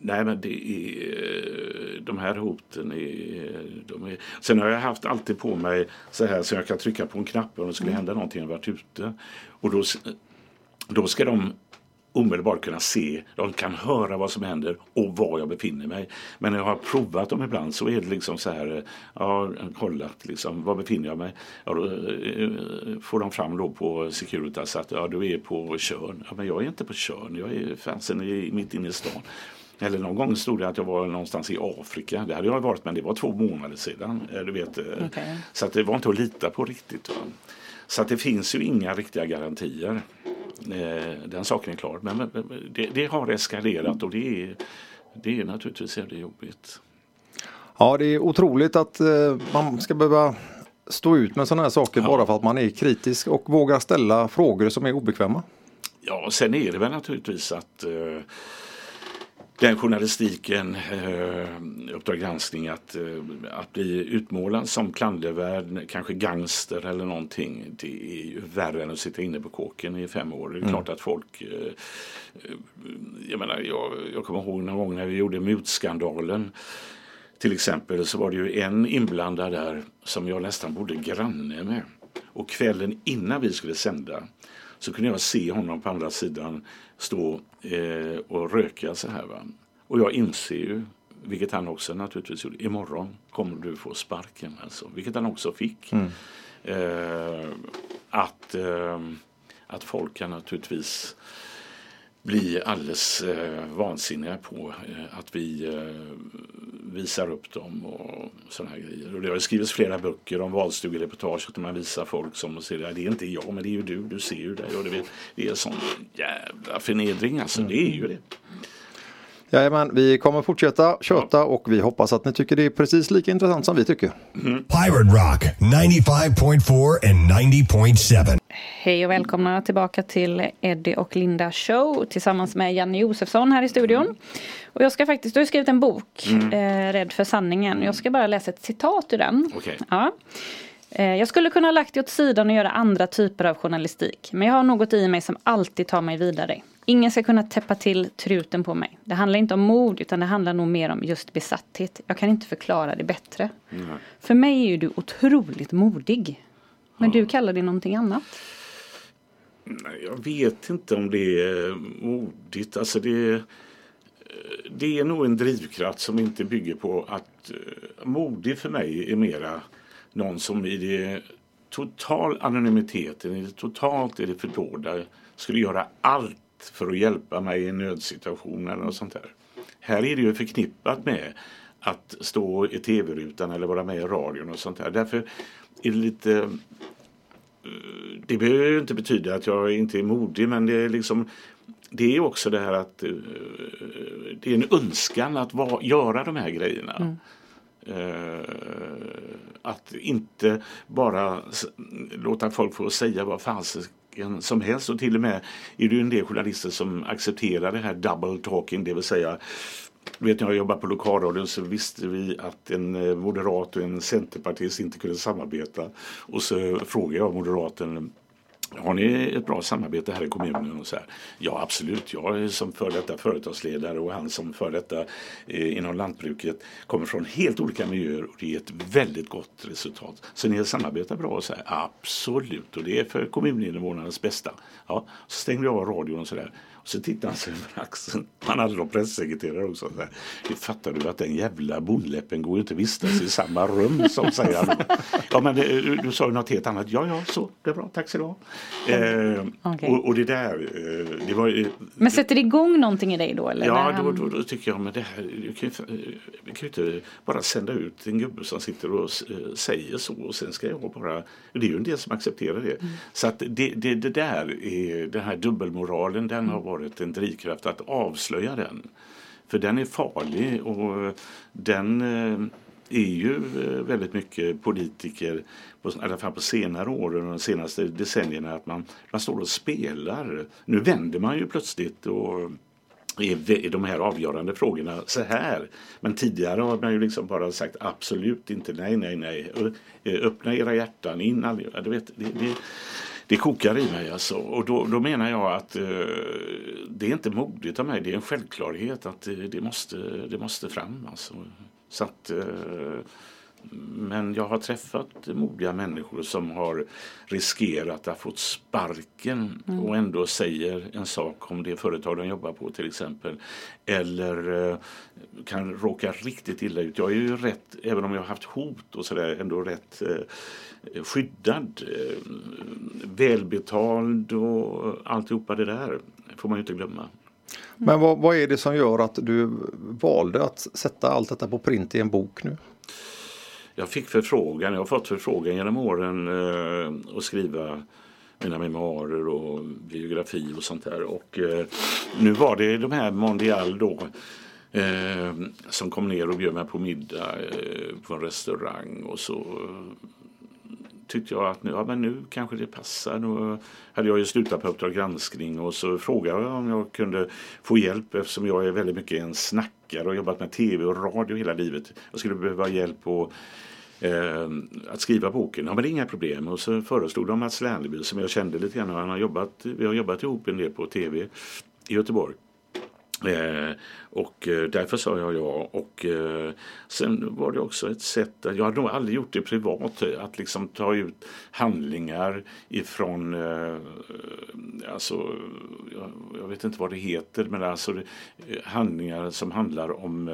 H: Nej men det är eh, de här hoten är, de är Sen har jag haft alltid på mig så här så jag kan trycka på en knapp om det skulle hända någonting och varit ute. Och då, då ska de omedelbart kunna se, de kan höra vad som händer och var jag befinner mig. Men när jag har provat dem ibland så är det liksom så här, ja, kollat liksom, var befinner jag mig? Ja, då eh, får de fram då på Securitas att ja, du är på Tjörn. Ja, men jag är inte på Tjörn, jag är fansen i, mitt inne i stan. Eller någon gång stod det att jag var någonstans i Afrika. Det hade jag varit men det var två månader sedan. eh, Du vet. eh,
B: Okej.
H: Så att det var inte att lita på riktigt. Va? Så att det finns ju inga riktiga garantier. Eh, Den saken är klar. Men det, det har eskalerat och det är, det är naturligtvis jävligt jobbigt.
A: Ja, det är otroligt att eh, man ska behöva stå ut med sådana här saker
H: Ja.
A: bara för att man är kritisk och vågar ställa frågor som är obekväma.
H: Ja, sen är det väl naturligtvis att eh, den journalistiken, eh, Uppdrag granskning, att, eh, att bli utmålad som klandervärd, kanske gangster eller någonting, det är ju värre än att sitta inne på kåken i fem år. Det är klart att folk, eh, jag menar, jag, jag kommer ihåg någon gång när vi gjorde mutskandalen till exempel så var det ju en inblandad där som jag nästan bodde granne med. Och kvällen innan vi skulle sända så kunde jag se honom på andra sidan stå eh, och röka så här. Va? Och jag inser ju, vilket han också naturligtvis gjorde, imorgon kommer du få sparken. Alltså, vilket han också fick. Eh, att, eh, att folk kan naturligtvis bli alldeles eh, vansinniga på eh, att vi eh, visar upp dem och sådana här grejer. Och det har skrivits flera böcker om valstugereportage där man visar folk som säger att det är inte jag men det är ju du, du ser ju det. Och det, det är sån jävla förnedring alltså, det är ju det.
A: Jajamän, vi kommer fortsätta köta och vi hoppas att ni tycker det är precis lika intressant som vi tycker.
E: Pirate Rock 95.4 and 90.7.
B: Hej och välkomna tillbaka till Eddie och Linda Show tillsammans med Janne Josefsson här i studion. Och jag ska faktiskt, du har skrivit en bok, eh, Rädd för sanningen. Jag ska bara läsa ett citat ur den.
H: Okej.
B: Ja. Eh, Jag skulle kunna ha lagt det åt sidan och göra andra typer av journalistik. Men jag har något i mig som alltid tar mig vidare. Ingen ska kunna täppa till truten på mig. Det handlar inte om mod utan det handlar nog mer om just besatthet. Jag kan inte förklara det bättre. För mig är ju du otroligt modig. Men du kallar det någonting annat.
H: Nej, Jag vet inte om det är modigt. Alltså det, eh, det är nog en drivkraft som inte bygger på att eh, modig för mig är mera någon som i det total anonymiteten, i det totalt i det fördolda skulle göra allt för att hjälpa mig i en nödsituation eller något sånt där. Här är det ju förknippat med att stå i tv-rutan eller vara med i radion och sånt där. Därför är det lite det behöver ju inte betyda att jag inte är modig men det är liksom det är också det här att eh, det är en önskan att va, göra de här grejerna. Eh, att inte bara låta folk få säga vad fasiken som helst och till och med är det ju en del journalister som accepterar det här double talking, det vill säga du vet när jag jobbade på lokalradion så visste vi att en eh, moderat och en centerpartist inte kunde samarbeta. Och så frågade jag moderaten har ni ett bra samarbete här i kommunen? Och så här? Ja absolut, jag som före detta företagsledare och han som före detta eh, inom lantbruket kommer från helt olika miljöer och det är ett väldigt gott resultat. Så ni samarbetar bra? Och så här? Absolut, och det är för kommuninvånarnas bästa. Ja, så stängde jag av radion och sådär. Och så tittade han sig över axeln. Han hade då pressekreterare också. Så här, fattar du att den jävla bondläppen går ju inte vistas i samma rum som säger han. Ja men det, du, sa ju något helt annat. Ja ja så, det är bra, tack så du ha. Eh,
B: Okej.
H: och, och det där, eh, det var
B: Men sätter det igång någonting i dig då? Eller?
H: Ja, då, då, då tycker jag men det här, du kan ju, eh, vi kan ju inte bara sända ut en gubbe som sitter och eh, säger så och sen ska jag bara, det är ju en del som accepterar det. Så att det, det, det där, är, den här dubbelmoralen, den har varit varit en drivkraft att avslöja den. För den är farlig och den eh, är ju eh, väldigt mycket politiker, på, i alla fall på senare år och de senaste decennierna, att man, man står och spelar. Nu vänder man ju plötsligt och i de här avgörande frågorna så här. Men tidigare har man ju liksom bara sagt absolut inte nej, nej, nej. Öppna era hjärtan in. all- Du vet, det, det, det kokar i mig alltså. Och då, då menar jag att eh, det är inte modigt av mig, det är en självklarhet att det, det, måste, det måste fram. Alltså. Så att, eh, men jag har träffat modiga människor som har riskerat att få sparken och ändå säger en sak om det företag de jobbar på till exempel. Eller eh, kan råka riktigt illa ut. Jag är ju rätt, även om jag har haft hot och sådär, ändå rätt eh, skyddad. Eh, välbetald och alltihopa det där får man ju inte glömma.
A: Men vad, vad är det som gör att du valde att sätta allt detta på print i en bok nu?
H: Jag fick förfrågan, jag har fått förfrågan genom åren eh, att skriva mina memoarer och biografi och sånt där. Och eh, nu var det de här Mondial då eh, som kom ner och bjöd mig på middag eh, på en restaurang och så eh, tyckte jag att nu, ja, men nu kanske det passar. Nu hade jag ju slutat på Uppdrag granskning och så frågade jag om jag kunde få hjälp eftersom jag är väldigt mycket en snackare och jobbat med tv och radio hela livet. Jag skulle behöva hjälp och eh, att skriva boken. Ja men det är inga problem. Och så föreslog de Mats Lerneby som jag kände lite grann. Han har jobbat, vi har jobbat ihop en del på tv i Göteborg. Eh, och eh, därför sa jag ja. Och eh, sen var det också ett sätt, jag hade nog aldrig gjort det privat, eh, att liksom ta ut handlingar ifrån, alltså, jag, vet inte vad det heter, men alltså handlingar som handlar om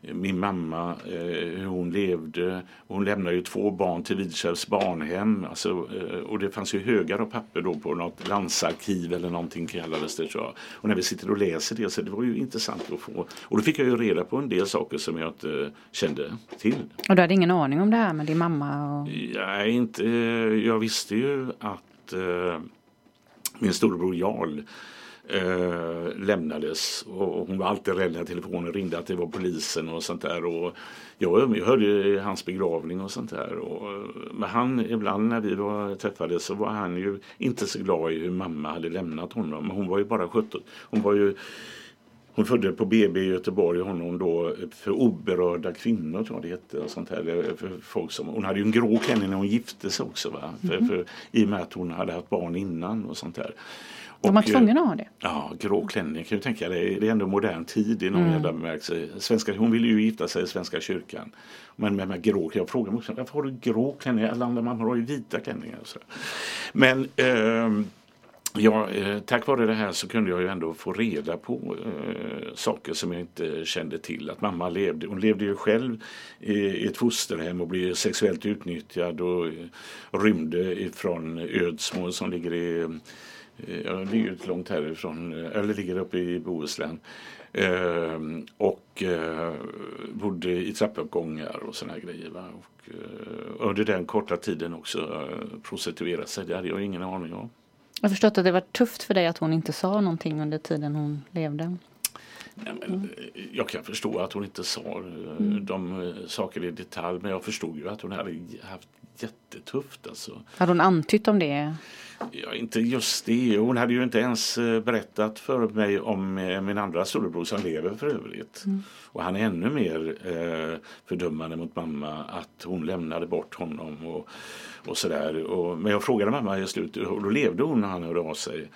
H: min mamma, hur hon levde. Hon lämnade ju två barn till Vidkärrs barnhem. Alltså, och det fanns ju högar av papper då på något landsarkiv eller någonting kallades det tror jag. Och när vi sitter och läser det så det var ju intressant få. Och då fick jag ju reda på en del saker som jag inte kände till.
B: Och du hade ingen aning om det här med din mamma? Och...
H: Jag, inte, jag visste ju att eh, min storebror Jarl eh, lämnades och hon var alltid rädd när telefonen ringde att det var polisen och sånt där. Och jag, jag hörde hans begravning och sånt där. Och, men han, ibland när vi var, träffades så var han ju inte så glad i hur mamma hade lämnat honom. Men hon var ju bara 17. Hon var ju hon födde på BB i Göteborg honom då för oberörda kvinnor tror jag det hette. Och sånt här. För folk som, hon hade ju en grå klänning när hon gifte sig också. Va? För, för, I och med att hon hade haft barn innan och sånt där.
B: De var
H: eh,
B: tvungna att ha det?
H: Ja, grå klänning kan du tänka dig. Det är ändå modern tid i någon jävla bemärkelse. Svenska, hon ville ju gifta sig i Svenska kyrkan. Men med, med grå, jag frågade mig också, varför har du grå klänning? Alla andra mammor har ju vita klänningar. och Så. Men ehm, Ja, eh, tack vare det här så kunde jag ju ändå få reda på eh, saker som jag inte kände till. Att mamma levde, hon levde ju själv i, i ett fosterhem och blev sexuellt utnyttjad och eh, rymde ifrån Ödsmål som ligger i eh, Ja, det ligger inte långt härifrån, eh, eller ligger uppe i Bohuslän. Eh, och eh, bodde i trappuppgångar och såna här grejer. Va? Och, eh, under den korta tiden också eh, prostituerade sig. Det hade jag ingen aning om.
B: Jag har förstått att det var tufft för dig att hon inte sa någonting under tiden hon levde.
H: Nej, men, eh, Jag kan förstå att hon inte sa eh, de eh, saker i detalj men jag förstod ju att hon hade haft jättetufft. Alltså.
B: Hade hon antytt om det?
H: Ja, inte just det. Hon hade ju inte ens eh, berättat för mig om min andra storebror som lever för övrigt. Mm. Och han är ännu mer eh, fördömande mot mamma att hon lämnade bort honom och, och sådär. Men jag frågade mamma i slutet och då levde hon när han hörde av sig.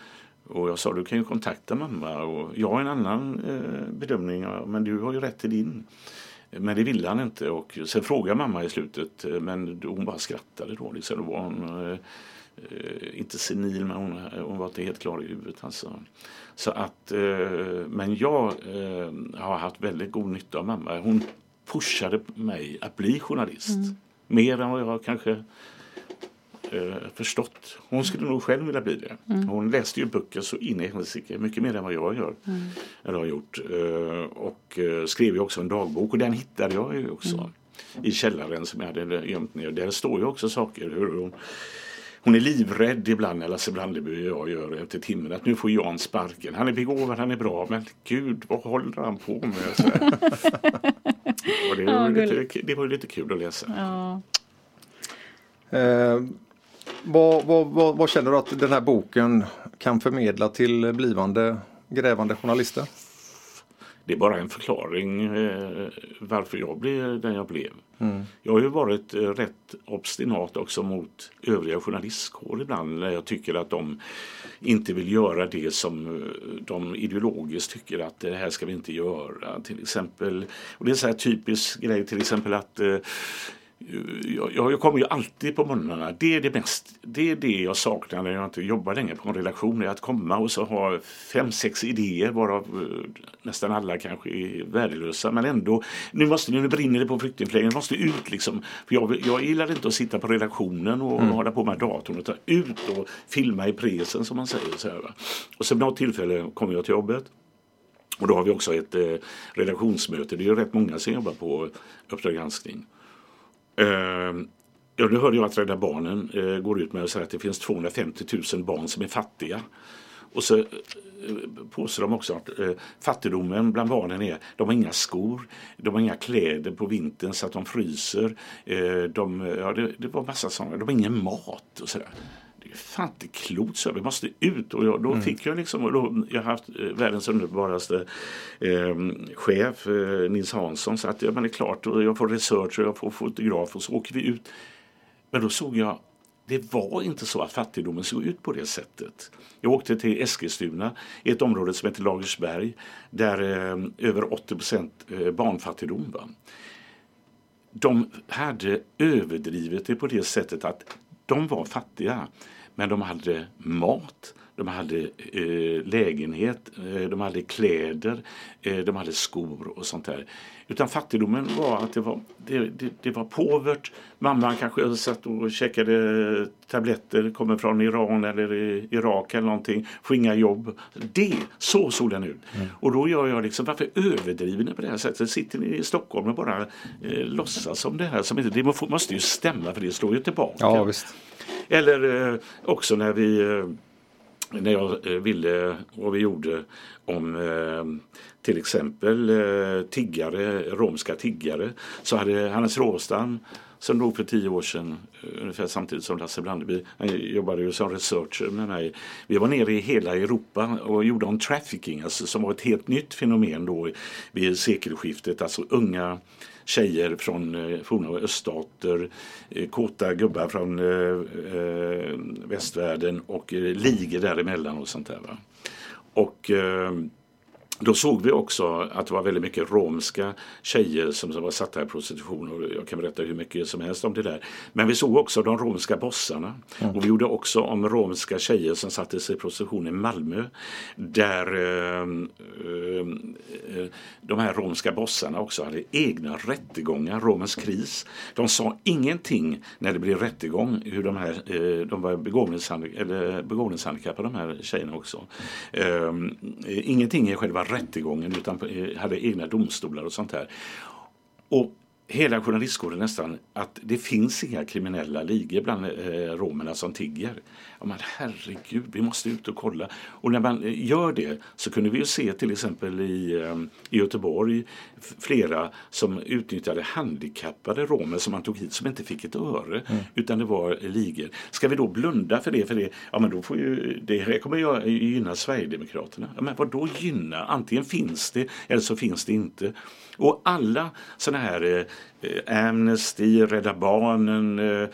H: Och jag sa du kan ju kontakta mamma och jag har en annan eh, bedömning men du har ju rätt till din. Men det ville han inte och sen frågade mamma i slutet men hon bara skrattade då. Liksom. Då var hon, eh, eh, inte senil men hon, hon var inte helt klar i huvudet. Alltså. Så att, eh, men jag eh, har haft väldigt god nytta av mamma. Hon pushade mig att bli journalist. Mm. Mer än vad jag kanske eh, förstått. Hon skulle nog själv vilja bli det. Mm. Hon läste ju böcker så in i helsike, mycket mer än vad jag gör. Mm. Eller har gjort. Eh, och eh, skrev ju också en dagbok och den hittade jag ju också. Mm. I källaren som jag hade gömt ner. Där står ju också saker hur hon hon är livrädd ibland när Lasse Brandeby och jag gör efter timmen att nu får Jan sparken. Han är begåvad, han är bra, men gud vad håller han på med? och det, var ja, lite, det var lite kul att läsa. Ja.
A: Eh, vad, vad, vad, vad, känner du att den här boken kan förmedla till blivande grävande journalister?
H: Det är bara en förklaring eh, varför jag blev den jag blev. Mm. Jag har ju varit eh, rätt obstinat också mot övriga journalistkår ibland när jag tycker att de inte vill göra det som eh, de ideologiskt tycker att det här ska vi inte göra. Till exempel, och det är här typisk grej till exempel att eh, jag, jag kommer ju alltid på morgnarna. Det är det mest, det är det jag saknar när jag inte jobbar länge på en redaktion. Är att komma och så ha fem, sex idéer varav uh, nästan alla kanske är värdelösa. Men ändå, nu måste nu brinner det på flyktingförläggningen, måste ut liksom. För jag, jag gillar inte att sitta på redaktionen och mm. hålla på med datorn och ta ut och filma i presen som man säger. Så här? Och sen något tillfälle kommer jag till jobbet. Och då har vi också ett eh, redaktionsmöte. Det är ju rätt många som jobbar på Uppdrag granskning. Ehm, ja, nu hörde jag att Rädda Barnen eh, går ut med att säga att det finns 250 000 barn som är fattiga. Och så eh, påstår de också att eh, fattigdomen bland barnen är de har inga skor, de har inga kläder på vintern så att de fryser. Eh, de, ja, det, det var massa sådana, de har ingen mat och sådär det är fan inte klokt så vi måste ut. Och jag, då mm. fick jag liksom, då, jag har haft eh, världens underbaraste eh, chef, eh, Nils Hansson, så att ja, men det är klart, och jag får research och jag får fotograf och så åker vi ut. Men då såg jag, det var inte så att fattigdomen såg ut på det sättet. Jag åkte till Eskilstuna, i ett område som heter Lagersberg, där eh, över 80 procent eh, barnfattigdom var. De hade överdrivit det på det sättet att de var fattiga. Men de hade mat, de hade eh, lägenhet, eh, de hade kläder, eh, de hade skor och sånt där. Utan fattigdomen var att det var, det, det, det var påvert. Mamman kanske satt och käkade tabletter, kommer från Iran eller Irak eller någonting, får inga jobb. Det, så såg den ut. Mm. Och då gör jag liksom, varför överdriver ni på det här sättet? Sitter ni i Stockholm och bara eh, låtsas som det här? Som inte, det måste ju stämma för det slår ju tillbaka.
A: Ja, visst.
H: Eller eh, också när vi eh, när jag eh, ville och vi gjorde om eh, till exempel eh, tiggare, romska tiggare så hade Hannes Råstam som dog för tio år sedan, eh, ungefär samtidigt som Lasse Brandeby. Han jobbade ju som researcher med mig. Vi var nere i hela Europa och gjorde om trafficking, alltså, som var ett helt nytt fenomen då vid sekelskiftet. Alltså unga tjejer från eh, forna öststater, eh, kåta gubbar från eh, eh, västvärlden och eh, ligor däremellan och sånt där. Va? Och eh, då såg vi också att det var väldigt mycket romska tjejer som, som var satta i prostitution och jag kan berätta hur mycket som helst om det där. Men vi såg också de romska bossarna mm. och vi gjorde också om romska tjejer som sattes i prostitution i Malmö där eh, eh, Eh, de här romska bossarna också hade egna rättegångar, Romens kris. De sa ingenting när det blev rättegång hur de här, eh, de var begåvningshandikappade, begåvningshandikappade de här tjejerna också. Ehm, eh, ingenting i själva rättegången utan hade egna domstolar och sånt här. Och hela journalistkåren nästan att det finns inga kriminella ligor bland eh, romerna som tigger. Ja, men herregud, vi måste ut och kolla. Och när man eh, gör det så kunde vi ju se till exempel i, eh, i Göteborg flera som utnyttjade handikappade romer som man tog hit som inte fick ett öre utan det var ligor. Ska vi då blunda för det? För det, ja, men då får ju, det här kommer ju gynna Sverigedemokraterna. Ja, men vad då gynna? Antingen finns det eller så finns det inte. Och alla sådana här eh, Amnesty, Rädda Barnen, eh, eh,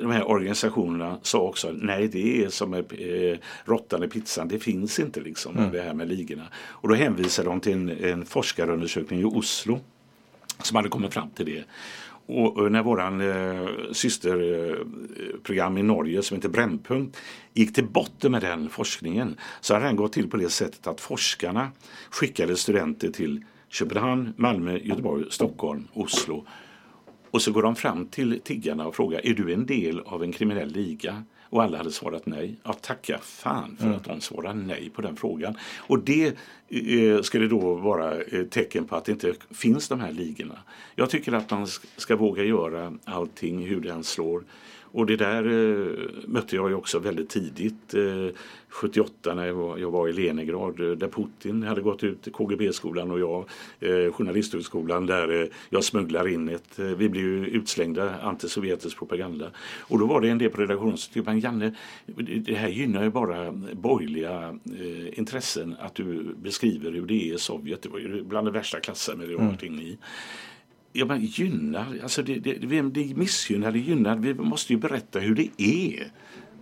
H: de här organisationerna sa också nej det är som eh, råttan i pizzan, det finns inte liksom det här med ligorna. Och då hänvisade de till en, en forskarundersökning i Oslo som hade kommit fram till det. Och när våran eh, systerprogram i Norge som heter Brännpunkt gick till botten med den forskningen så hade den gått till på det sättet att forskarna skickade studenter till Köpenhamn, Malmö, Göteborg, Stockholm, Oslo och så går de fram till tiggarna och frågar är du en del av en kriminell liga? Och alla hade svarat nej. Ja, tacka fan för att de svarade nej på den frågan. Och det eh, skulle då vara ett tecken på att det inte finns de här ligorna. Jag tycker att man sk- ska våga göra allting hur den slår. Och det där eh, mötte jag ju också väldigt tidigt. Eh, 78 när jag var, jag var i Leningrad eh, där Putin hade gått ut KGB-skolan och jag eh, Journalisthögskolan där eh, jag smugglar in ett, eh, vi blev ju utslängda antisovjetisk propaganda. Och då var det en del på redaktionen som tyckte, Janne, det- här gynnar ju bara borgerliga intressen att du beskriver hur det är i Sovjet. Det var ju bland det värsta klassamhället jag varit inne i. Ja, men gynnar, alltså det, det, det missgynnar eller gynnar, vi måste ju berätta hur det är.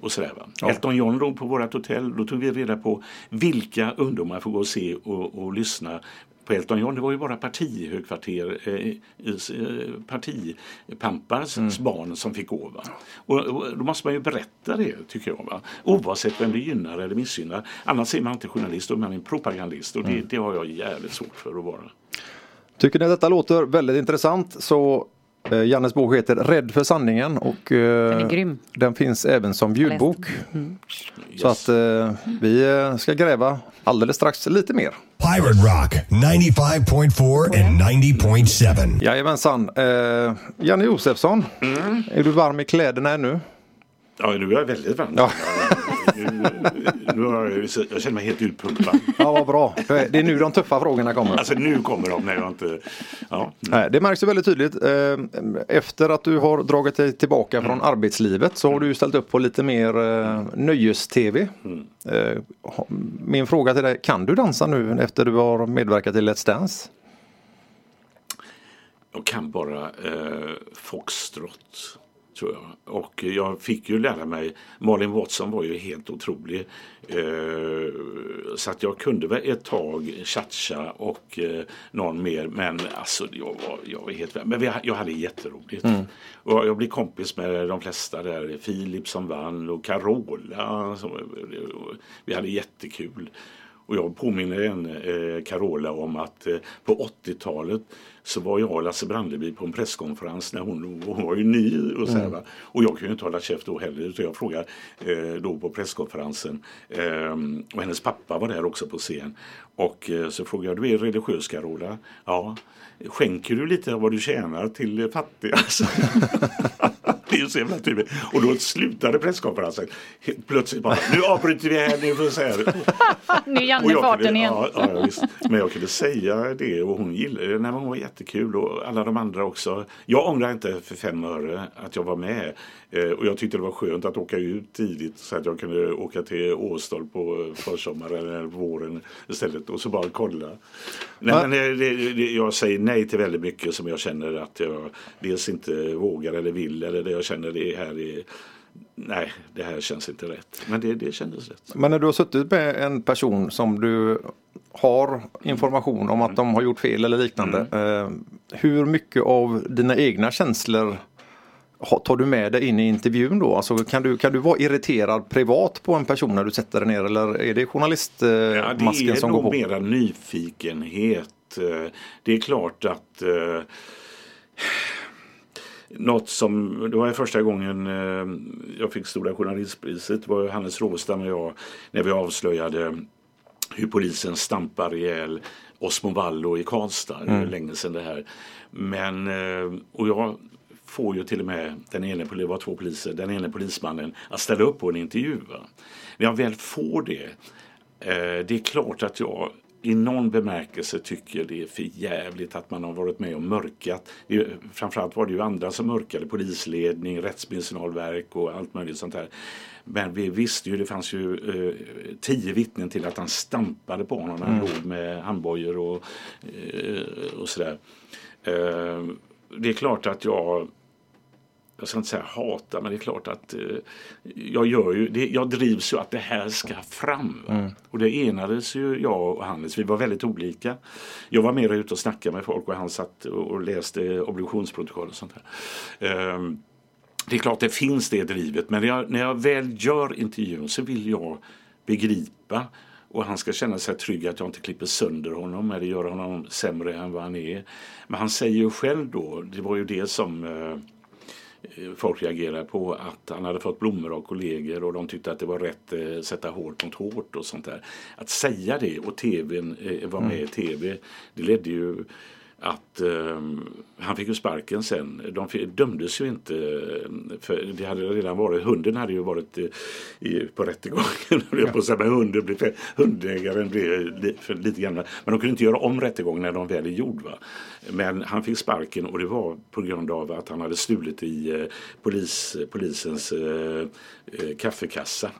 H: Och sådär, va? Elton John låg på vårt hotell, då tog vi reda på vilka ungdomar får gå och se och, och lyssna på Elton John. Det var ju bara partihögkvarter, eh, eh, partipampars barn som fick gå. Och, och då måste man ju berätta det, tycker jag. Va? Oavsett vem det gynnar eller missgynnar. Annars är man inte journalist, då är man en propagandist. Och det, det har jag jävligt svårt för att vara.
A: Tycker ni att detta låter väldigt intressant så eh, Jannes bok heter Rädd för sanningen och eh,
B: Den är grym.
A: den finns även som ljudbok. Så
H: Yes.
A: att eh, vi eh, ska gräva alldeles strax lite mer.
E: Pirate Rock 95.4 and 90.7.
A: Jajamensan. Eh, Janne Josefsson, är du varm i kläderna ännu?
H: Ja, nu är jag väldigt varm.
A: Ja.
H: Nu, nu har jag, känner mig helt utpumpad.
A: Ja, vad bra. Det är nu de tuffa frågorna kommer.
H: Alltså nu kommer de när jag inte... Ja.
A: Nej, Det märks ju väldigt tydligt. eh, Efter att du har dragit dig tillbaka från arbetslivet så har du ställt upp på lite mer eh, nöjes-tv. Eh, ha- Min fråga till dig, kan du dansa nu efter du har medverkat i Let's Dance?
H: Jag kan bara eh, foxtrot. Tror jag. Och jag fick ju lära mig, Malin Watson var ju helt otrolig. Eh, så att jag kunde väl ett tag cha och eh, någon mer. Men alltså jag var, jag var helt Men vi, jag hade jätteroligt. Och jag blev kompis med de flesta där. Filip som vann och Carola. Som, vi hade jättekul. Och jag påminner en eh, Carola om att eh, på 80-talet så var jag och Lasse Brandeby på en presskonferens när hon, hon var ju ny och så här, va? Och jag kunde inte hålla käft då heller utan jag frågade eh, då på presskonferensen eh, och hennes pappa var där också på scen. Och eh, så frågade jag, du är religiös Carola? Ja. Skänker du lite av vad du tjänar till fattiga? Det är ju så jävla typiskt. Och då slutade presskonferensen. Plötsligt bara, nu avbryter vi här. Nu får
B: är Janne
H: jag
B: farten igen.
H: ja, ja. Men jag kunde säga det och hon gillade det. Hon var jättekul och alla de andra också. Jag ångrar inte för fem öre att jag var med. Eh, och jag tyckte det var skönt att åka ut tidigt så att jag kunde åka till Åstol på försommaren eller våren istället och så bara kolla. Nej, men det, det, jag säger nej till väldigt mycket som jag känner att jag dels inte vågar eller vill eller det jag känner det här är Nej, det här känns inte rätt. Men det, det kändes rätt.
A: Men när du har suttit med en person som du har information om att de har gjort fel eller liknande. Eh, hur mycket av dina egna känslor tar du med dig in i intervjun då? Alltså, kan, du, kan du vara irriterad privat på en person när du sätter dig ner eller är det journalistmasken
H: det är
A: som går
H: nog
A: på?
H: mera nyfikenhet. Eh, Det är klart att eh, något som, det var första gången eh, jag fick Stora Journalistpriset. Det var Hannes Råstam och jag när vi avslöjade hur polisen stampar ihjäl Osmo Vallo i Karlstad. Är länge sedan det här. Men, eh, och jag får ju till och med den ene, det var två poliser, den ene polismannen att ställa upp på en intervju. Va? När jag väl får det, eh, det är klart att jag i någon bemärkelse tycker det är för jävligt att man har varit med och mörkat. Det, framförallt var det ju andra som mörkade, polisledning, rättsmedicinalverk och allt möjligt sånt där. Men vi visste ju, det fanns ju eh, tio vittnen till att han stampade på honom när han låg med handbojor och, eh, och sådär. Eh, det är klart att jag jag ska inte säga hata, men det är klart att eh, jag gör ju, det, jag drivs ju att det här ska fram. va. Och det enades ju jag och Hannes, vi var väldigt olika. Jag var mer ute och snackade med folk och han satt och, läste obduktionsprotokoll och sånt där. Ehm, det är klart det finns det drivet, men när jag, när jag väl gör intervjun så vill jag begripa och han ska känna sig trygg att jag inte klipper sönder honom eller gör honom sämre än vad han är. Men han säger ju själv då, det var ju det som eh, folk reagerade på att han hade fått blommor av kollegor och de tyckte att det var rätt eh, sätta hårt mot hårt och sånt där. Att säga det och tvn eh, var med i tv, det ledde ju att eh, han fick ju sparken sen. De fi- dömdes ju inte eh, för det hade redan varit, hunden hade ju varit eh, i, på rättegången. Ja. på att säga, men hunden blev, hundägaren blev li, för lite grann. Men de kunde inte göra om rättegången när de väl är gjord. Va? Men han fick sparken och det var på grund av att han hade stulit i eh, polis, polisens eh, eh, kaffekassa.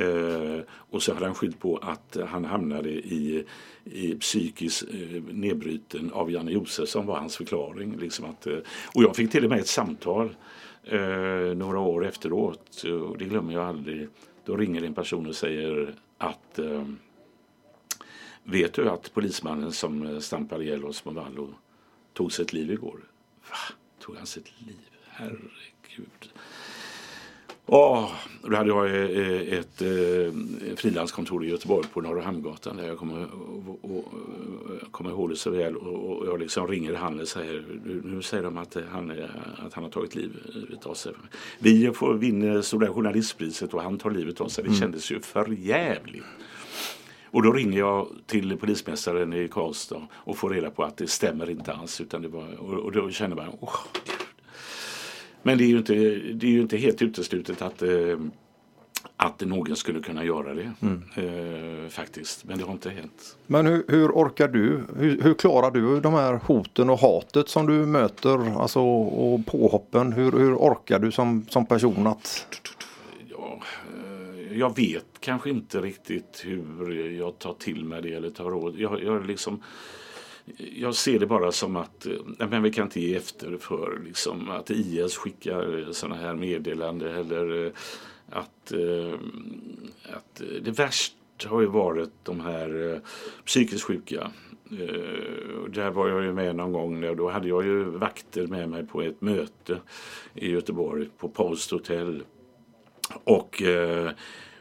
H: Eh, och så hade han skyllt på att han hamnade i, i psykisk eh, nedbruten av Janne Josefsson var hans förklaring. Liksom att, eh, och jag fick till och med ett samtal eh, några år efteråt och det glömmer jag aldrig. Då ringer en person och säger att eh, Vet du att polismannen som eh, stampade ihjäl Osmo Vallo tog sitt liv igår? Va? Tog han sitt liv? Herregud. Åh, då hade jag eh, ett eh, frilanskontor i Göteborg på Norra Hamngatan där jag kommer, och, och, kommer ihåg det så väl. Och, jag liksom ringer han och säger nu, säger de att han, att han har tagit livet av sig. Vi får vinna Stora Journalistpriset och han tar livet av sig. Det kändes ju för jävligt. Och då ringer jag till polismästaren i Karlstad och får reda på att det stämmer inte alls. Utan det var, och, och då känner man, gud. Men det är ju inte, det är ju inte helt uteslutet att, eh, att någon skulle kunna göra det. Eh, faktiskt. Men det har inte hänt.
A: Men hur, hur orkar du? Hur, hur klarar du de här hoten och hatet som du möter? Alltså, och påhoppen. Hur, hur orkar du som, som person att...
H: Ja, eh, jag vet kanske inte riktigt hur jag tar till mig det eller tar råd. Jag, jag, liksom, jag ser det bara som att eh, nej, men vi kan inte ge efter för liksom, att IS skickar sådana här meddelanden eller eh, att, eh, att eh, det värsta har ju varit de här eh, psykiskt sjuka. Eh, där var jag ju med någon gång. Då hade jag ju vakter med mig på ett möte i Göteborg på Post Hotel. Och eh,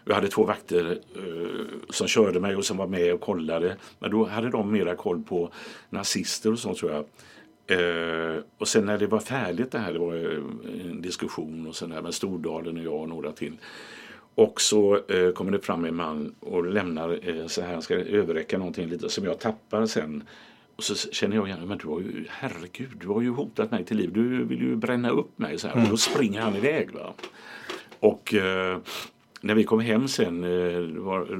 H: jag hade två vakter eh, som körde mig och som var med och kollade. Men då hade de mera koll på nazister och sånt tror jag. Eh, och sen när det var färdigt det här, det var eh, en diskussion och sen här med Stordalen och jag och några till. Och så eh, kommer det fram en man och lämnar eh, så här, han ska överräcka någonting lite som jag tappar sen. Och så känner jag igen, men du har ju, herregud, du har ju hotat mig till liv. Du vill ju bränna upp mig så här. Och då springer han iväg. Va? Och eh, när vi kom hem sen, eh,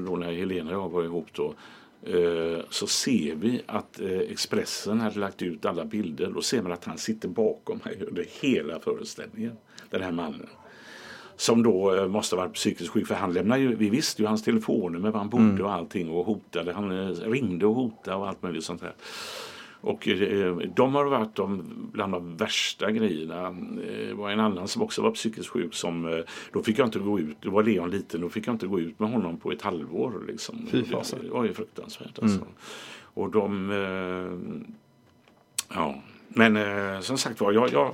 H: då när Helena och jag var ihop då, eh, så ser vi att eh, Expressen hade lagt ut alla bilder. Då ser man att han sitter bakom mig under hela föreställningen, den här mannen. Som då måste ha varit psykiskt sjuk för han lämnade ju, vi visste ju hans telefonnummer, var han bodde och allting och hotade. Han ringde och hotade och allt möjligt sånt här. Och eh, de har varit de, bland de värsta grejerna. Eh, Det var en annan som också var psykiskt sjuk som, eh, då fick jag inte gå ut, då var Leon liten, då fick jag inte gå ut med honom på ett halvår. Liksom.
A: Fy fasen.
H: det var ju fruktansvärt alltså. Och de, eh, ja, men eh, som sagt var, jag, jag,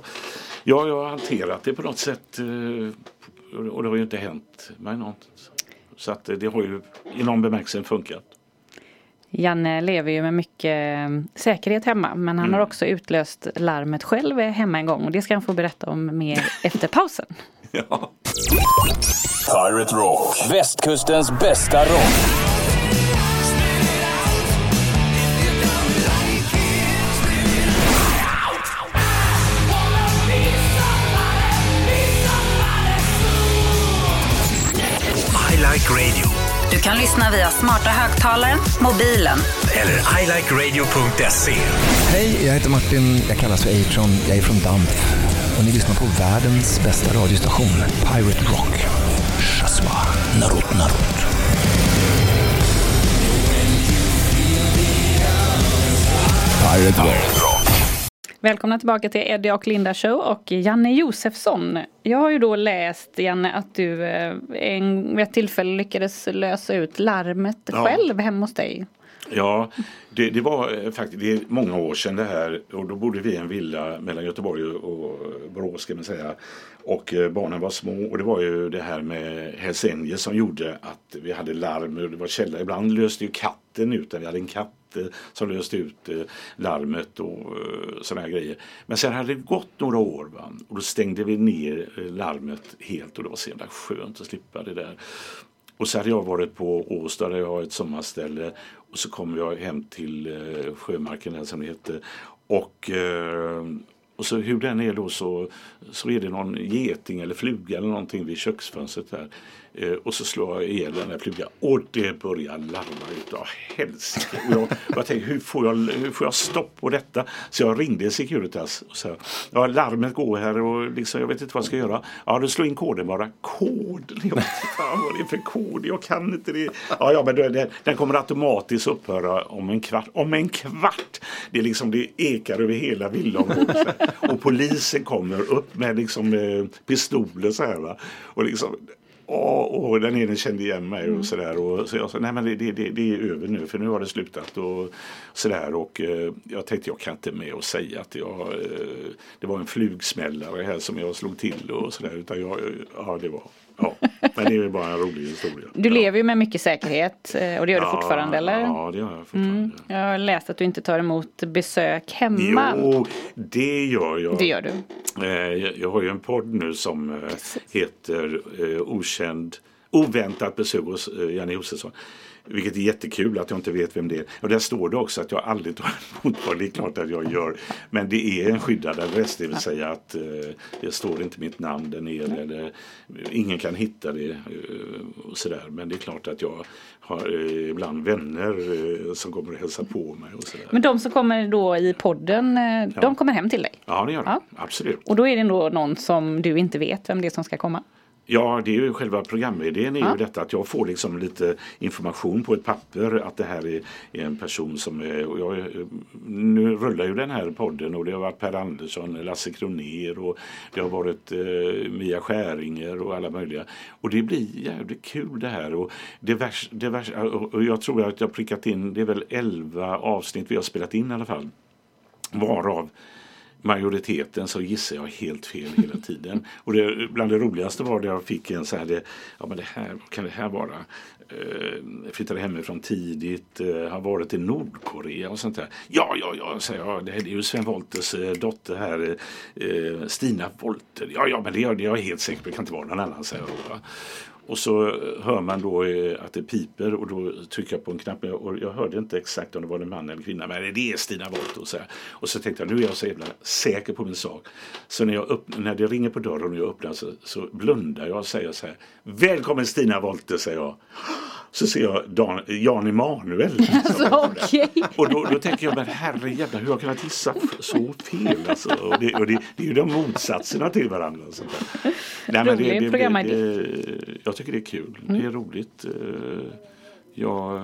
H: jag, jag har hanterat det på något sätt eh, och det har ju inte hänt mig något. Så att eh, det har ju i någon bemärkelse funkat.
B: Janne lever ju med mycket eh, säkerhet hemma men han har också utlöst larmet själv hemma en gång och det ska han få berätta om mer efter pausen.
H: Ja.
C: Pirate Rock. Västkustens bästa rock.
F: Kan lyssna via smarta högtalaren, mobilen
E: Eller ilikeradio.se.
I: Hej, jag heter Martin. Jag kallas för Atron. Jag är från DAMP. Och ni lyssnar på världens bästa radiostation, Pirate Rock. Shaswa, narut, narut. Pirate Rock.
B: Välkomna tillbaka till Eddie och Linda show och Janne Josefsson. Jag har ju då läst Janne att du eh, en, vid ett tillfälle lyckades lösa ut larmet
H: Ja.
B: själv hemma hos dig.
H: Ja, det, det var eh, faktiskt det är många år sedan det här och då bodde vi i en villa mellan Göteborg och Borås ska man säga. Och eh, barnen var små och det var ju det här med Hells som gjorde att vi hade larm och det var källa. Ibland löste ju katten ut. Vi hade en katt Eh, som löste ut eh, larmet och eh, sådana här grejer. Men sen hade det gått några år va? och då stängde vi ner larmet helt och det var så jävla skönt att slippa det där. Och så hade jag varit på Åstad där jag har ett sommarställe och så kom jag hem till eh, Sjömarken där som det heter. Och, eh, och så hur den är då så, så är det någon geting eller fluga eller någonting vid köksfönstret där. Eh, och så slår jag ihjäl den där flugan och det börjar larma utav helsike. Och jag, och jag tänkte hur får, jag, hur får jag stopp på detta? Så jag ringde Securitas och sa ja larmet går här och liksom, jag vet inte vad jag ska göra. Ja du slår in koden bara. Kod? Jag vet inte fan vad det är för kod. Jag kan inte det. Ja, ja men den, den kommer automatiskt upphöra om en kvart. Om en kvart! Det är liksom det ekar över hela villaområdet. Och polisen kommer upp med liksom eh, pistoler så här va. Och liksom och, och den ene kände igen mig och sådär. Och så jag sa, nej men det, det, det, är över nu för nu har det slutat och sådär. Och eh, jag tänkte jag kan inte med och säga att jag, eh, det var en flugsmällare här som jag slog till och sådär. Utan jag, ja det var, ja. Men det är bara en rolig historia.
B: Du
H: ja.
B: lever ju med mycket säkerhet eh, och det gör du
H: Ja,
B: fortfarande eller?
H: Ja, det gör jag fortfarande.
B: Mm. Jag har läst att du inte tar emot besök hemma.
H: Jo, det gör jag.
B: Det gör du.
H: Eh, Jag har ju en podd nu som eh, heter eh, Okänd, Oväntat besök hos Janne Josefsson. Vilket är jättekul att jag inte vet vem det är. Och där står det också att jag aldrig tar emot vad det är klart att jag gör. Men det är en skyddad adress, det vill säga att eh, det står inte mitt namn där nere. Eller, ingen kan hitta det eh, och sådär. Men det är klart att jag har eh, ibland vänner eh, som kommer och hälsar på mig och sådär.
B: Men de som kommer då i podden, eh, de kommer hem till dig?
H: Ja, det gör de.
B: Ja.
H: Absolut.
B: Och då är det ändå någon som du inte vet vem det är som ska komma?
H: Ja, det är ju själva programidén är
B: Ja.
H: ju detta att jag får liksom lite information på ett papper att det här är, är en person som är, jag, nu rullar ju den här podden och det har varit Per Andersson, Lasse Kroner och det har varit eh, Mia Skäringer och alla möjliga. Och det blir jävligt kul det här och det värsta, det värsta, och jag tror att jag har prickat in, det är väl 11 avsnitt vi har spelat in i alla fall. Varav majoriteten så gissar jag helt fel hela tiden. Och det, bland det roligaste var det jag fick en så här, det, ja men det här, vad kan det här vara? Eh, flyttade hemifrån tidigt, eh, har varit i Nordkorea och sånt där. Ja, ja, ja, säger jag, det är ju Sven Wolters eh, dotter här, eh, Stina Wolter. Ja, ja, men det är, det är jag helt säker på, det kan inte vara någon annan, säger jag då. Och så hör man då eh, att det piper och då trycker jag på en knapp och jag hörde inte exakt om det var en man eller kvinna men det är Stina Wollter och så här. Och så tänkte jag nu är jag så jävla säker på min sak. Så när, jag öppnar, när det ringer på dörren och jag öppnar så, så blundar jag och säger så här Välkommen Stina Wollter säger jag. Så ser jag Dan, Jan Emanuel.
B: Alltså, okej.
H: Och då, då tänker jag, men herrejävlar, hur har jag kunnat gissa så fel? Alltså, och det, och det, det är ju de motsatserna till varandra. och sånt där. Nej, men det, det, det, det, jag tycker det är kul. Det är roligt. Eh, Jag,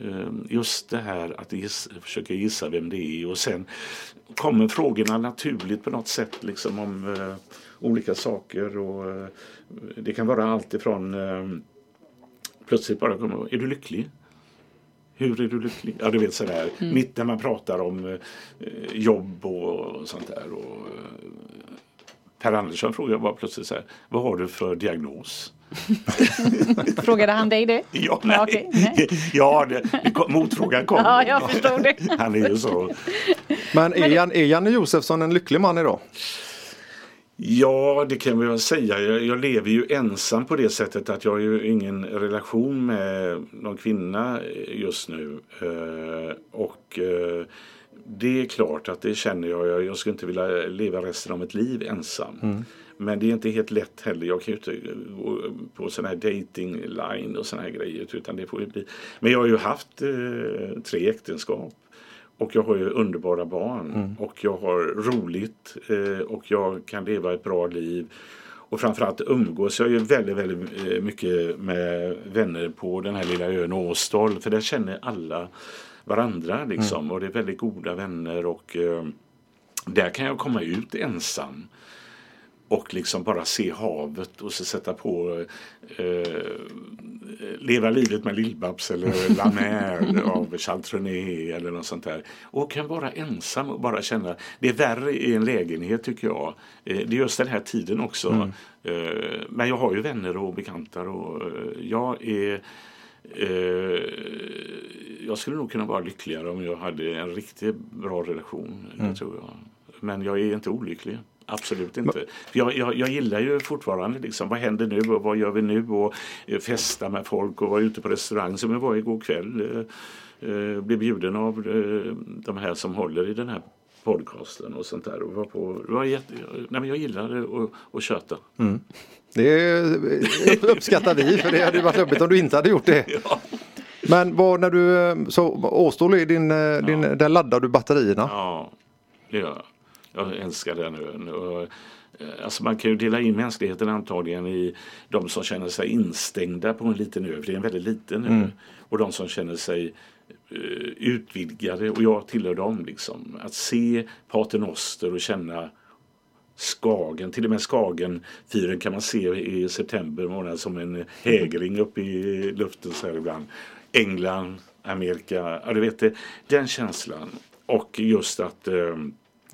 H: eh, just det här att giss, försöka gissa vem det är och sen kommer frågorna naturligt på något sätt liksom om eh, olika saker. Och, eh, det kan vara allt ifrån eh, plötsligt bara kommer är du lycklig? Hur är du lycklig? Ja, du vet sådär. Mitt när man pratar om eh, jobb och sånt där. Och, eh, per Andersson frågade bara plötsligt så här, vad har du för diagnos?
B: Frågade han dig det?
H: Ja, nej.
B: Ja, okej, nej.
H: ja det, motfrågan kom.
B: Ja, jag förstod det.
H: Han är ju så.
A: Men är, Jan, är Janne Josefsson en lycklig man idag?
H: Ja, det kan vi väl säga. Jag, jag lever ju ensam på det sättet att jag har ju ingen relation med någon kvinna just nu. Eh, och eh, det är klart att det känner jag. Jag, jag skulle inte vilja leva resten av mitt liv ensam. Men men det är inte helt lätt heller. Jag kan ju inte gå på sån här dating line och såna här grejer. Utan det får bli. Men jag har ju haft eh, tre äktenskap. Och jag har ju underbara barn. Och jag har roligt. Eh, och jag kan leva ett bra liv. Och framförallt umgås jag ju väldigt, väldigt eh, mycket med vänner på den här lilla ön Åstol. För där känner alla varandra liksom. Och det är väldigt goda vänner. Och eh, där kan jag komma ut ensam och liksom bara se havet och så sätta på eh, Leva livet med Lill-Babs eller La Mer av Charles Trenet eller något sånt där. Och kan vara ensam och bara känna, det är värre i en lägenhet tycker jag. Eh, det är just den här tiden också. Eh, men jag har ju vänner och bekantar och eh, jag är Eh, jag skulle nog kunna vara lyckligare om jag hade en riktigt bra relation. Det tror jag. Men jag är inte olycklig. Absolut inte. Jag, jag, jag gillar ju fortfarande liksom, vad händer nu och vad gör vi nu och eh, festa med folk och vara ute på restaurang som jag var igår kväll. Eh, eh, blev bjuden av eh, de här som håller i den här podcasten och sånt där. Och var på, var jätte, nej, men jag gillar att, att köta.
A: Det uppskattar vi för det hade varit jobbigt om du inte hade gjort det. Men vad när du, eh, så Åstol är din, eh, din där laddar du batterierna.
H: Ja, det gör jag. Jag älskar den ön. Och, eh, Alltså man kan ju dela in mänskligheten antagligen i de som känner sig instängda på en liten ö, för det är en väldigt liten ö. Och de som känner sig eh, utvidgade och jag tillhör dem. Liksom. Att se Pater Noster och känna Skagen, till och med Skagenfyren kan man se i september månad som en hägring uppe i luften så här ibland. England, Amerika, ja du vet det, den känslan. Och just att eh,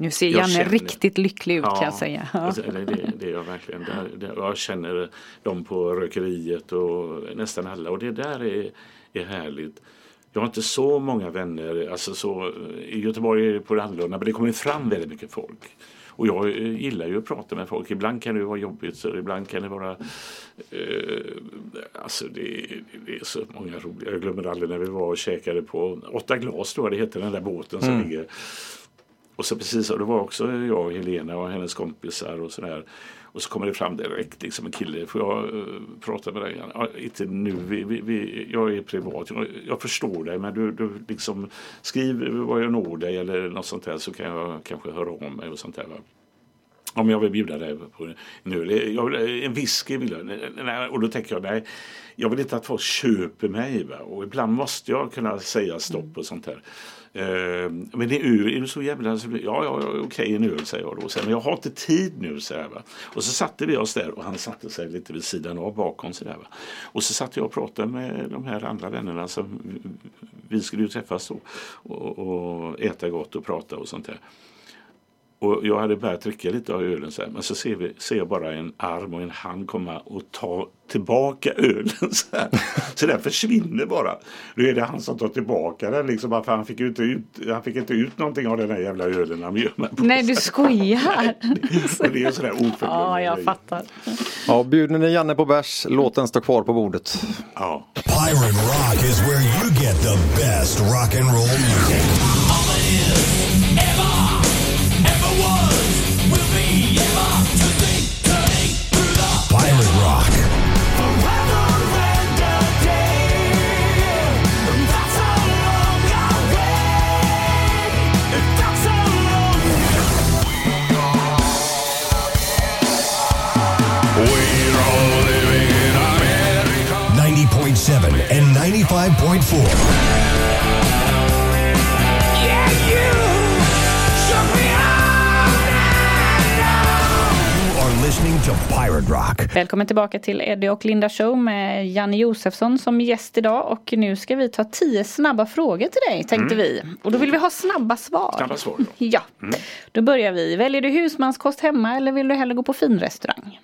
B: Nu ser
H: Jag
B: Janne
H: känner-
B: riktigt lycklig ut kan jag säga. Ja.
H: alltså, eller det, det är jag verkligen. Där, där, jag känner dem på rökeriet och nästan alla och det där är, är härligt. Jag har inte så många vänner, alltså så, i Göteborg är det på det annorlunda men det kommer fram väldigt mycket folk. Och jag eh, gillar ju att prata med folk. Ibland kan det vara jobbigt så ibland kan det vara eh, Alltså det, det är så många roliga. Jag glömmer aldrig när vi var och käkade på Åtta glas tror jag det heter den där båten som ligger och så precis, och det var också jag och Helena och hennes kompisar och sådär. Och så kommer det fram direkt liksom en kille, får jag uh, prata med dig? Ja, inte nu, vi, vi, vi, jag är privat, jag, jag förstår dig men du, du liksom skriv var jag når dig eller något sånt där så kan jag kanske höra om mig och sånt där. Va? Om jag vill bjuda dig på en öl. Eh, jag vill, eh, en whisky vill jag. Nej, Och då tänker jag, nej, jag vill inte att folk köper mig. Va? Och ibland måste jag kunna säga stopp och sånt där. Eh, men det är öl, är du så jävla... så- Ja, ja, ja okej, en öl säger jag då. Så, Men jag har inte tid nu, så här, va? Och så satte vi oss där och han satte sig lite vid sidan av bakom. Så där, va? Och så satt jag och pratade med de här andra vännerna som vi skulle ju träffas då, och, och äta gott och prata och sånt där. Och jag hade börjat dricka lite av ölen så här, men så ser, vi, ser jag bara en arm och en hand komma och ta tillbaka ölen. Så, här. så den försvinner bara. Nu är det han som tar tillbaka den liksom, för han fick, inte ut, han fick inte ut någonting av den här jävla ölen han gör med på
B: Nej du skojar.
H: Och det är sådär oförglömligt.
B: Ja jag fattar.
A: Ja, bjuder ni Janne på bärs, låt den stå kvar på bordet.
H: Ja.
E: Pirate Rock is where you get the best rock and roll music.
B: Välkommen tillbaka till Eddie och Linda Show med Janne Josefsson som gäst idag och nu ska vi ta tio snabba frågor till dig tänkte vi. Och då vill vi ha snabba svar.
H: Snabba svar, då.
B: Ja, då börjar vi. Väljer du husmanskost hemma eller vill du hellre gå på finrestaurang?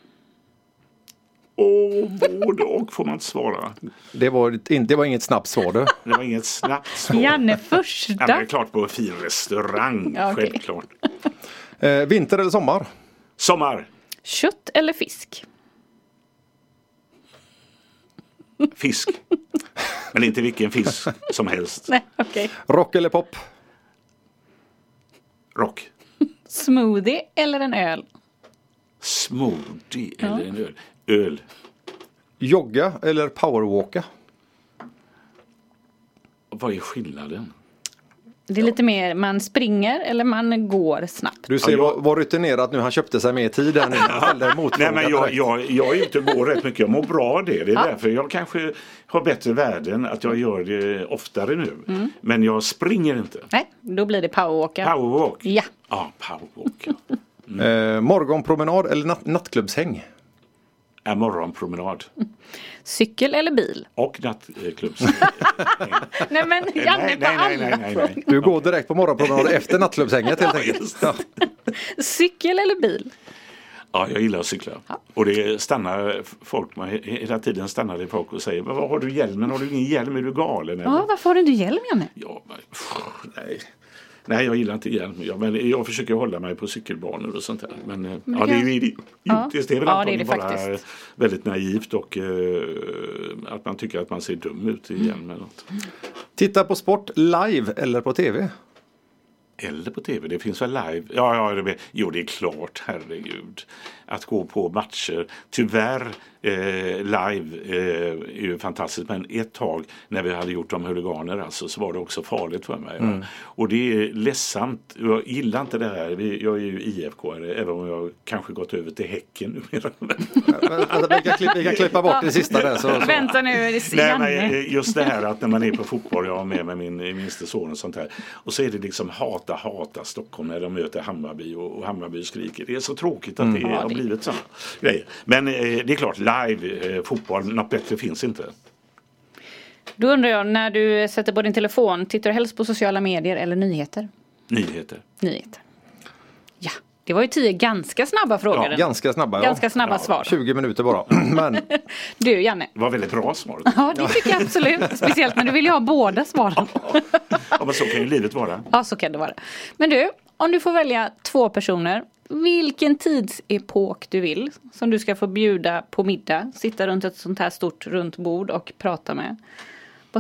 H: Och både och får man inte svara.
A: Det var, inte, det var inget snabbt svar du.
H: Det var inget snabbt svar.
B: Janne
H: Ja, men det
B: första.
H: är klart på en fin restaurang.
B: Ja, okej.
H: Självklart.
A: Eh, vinter eller sommar?
H: Sommar.
B: Kött eller fisk?
H: Fisk. Men inte vilken fisk som helst.
B: Nej, okej.
A: Rock eller pop?
H: Rock.
B: Smoothie eller en öl?
H: smoothie eller en öl? Öl.
A: Jogga eller powerwalka?
H: Vad är skillnaden?
B: Det är lite mer man springer eller man går snabbt.
A: Du ser
H: Ja, jag-
A: vad, vad rutinerat nu, han köpte sig mer tid där nu.
H: Nej men jag, jag, jag är ute och går rätt mycket. Jag mår bra av det. Det är
B: Ja.
H: därför jag kanske har bättre värden att jag gör det oftare nu.
B: Mm.
H: Men jag springer inte.
B: Nej, då blir det powerwalka.
H: Powerwalk.
B: Ja.
H: Ja, powerwalk. ja.
A: Eh, morgonpromenad eller natt, nattklubbshäng?
H: Ja, morgonpromenad.
B: Cykel eller bil?
H: Och nattklubbs.
B: Nej men Janne
H: nej,
B: på
H: nej, nej,
B: alla
H: nej, nej,
B: frågor.
H: nej.
A: Du går direkt på morgonpromenad efter nattklubbshänget helt enkelt. Ja.
B: Cykel eller bil?
H: Ja, jag gillar att cykla. Och det stannar folk, man, hela tiden stannar det folk och säger Vad har du hjälmen? Har du ingen hjälm? Är du galen? eller?"
B: Ja, varför har du inte hjälm Janne?
H: Ja, men, pff, nej. Nej, jag gillar inte hjälm. Ja, men jag försöker hålla mig på cykelbanor och sånt där. Men, eh,
B: Men
H: ja,
B: det
H: det är ju idiotiskt.
B: Ja.
H: Det är väl
B: Ja, det är det
H: bara
B: faktiskt.
H: väldigt naivt och eh, att man tycker att man ser dum ut i hjälm eller något.
A: Titta på sport live eller på tv?
H: Eller på tv, det finns väl live? Ja, ja det, jo det är klart, herregud. Att gå på matcher. Tyvärr, eh, live eh, är ju fantastiskt. Men ett tag när vi hade gjort om huliganer alltså, så var det också farligt för mig.
A: Mm.
H: Och det är ledsamt. Jag gillar inte det här. Vi, jag är ju IFK, även om jag kanske gått över till Häcken numera.
A: Vi, kan klippa, vi kan klippa bort det sista där. Så, så.
B: Vänta nu, det är
H: Nej, men eh, just det här att när man är på fotboll, jag har med mig min minste son och sånt här. Och så är det liksom hata, hata Stockholm när de möter Hammarby och, och Hammarby skriker. Det är så tråkigt att det
B: Ja,
H: har blivit så grejer. Men eh, det är klart, live eh, fotboll, något bättre finns inte.
B: Då undrar jag, när du sätter på din telefon, tittar du helst på sociala medier eller nyheter?
H: Nyheter.
B: Nyheter. Ja, det var ju tio ganska snabba frågor.
H: Ja,
A: Ganska snabba.
B: Ganska
A: ja.
B: snabba
H: Ja,
B: svar.
A: 20 minuter bara. Men
B: Du Janne.
H: Det var väldigt bra svar.
B: Ja, det tycker jag absolut. Speciellt när du vill ha båda svaren.
H: Ja, men så kan ju livet vara.
B: Ja, så kan det vara. Men du, om du får välja två personer. Vilken tidsepok du vill som du ska få bjuda på middag. Sitta runt ett sånt här stort runt bord och prata med.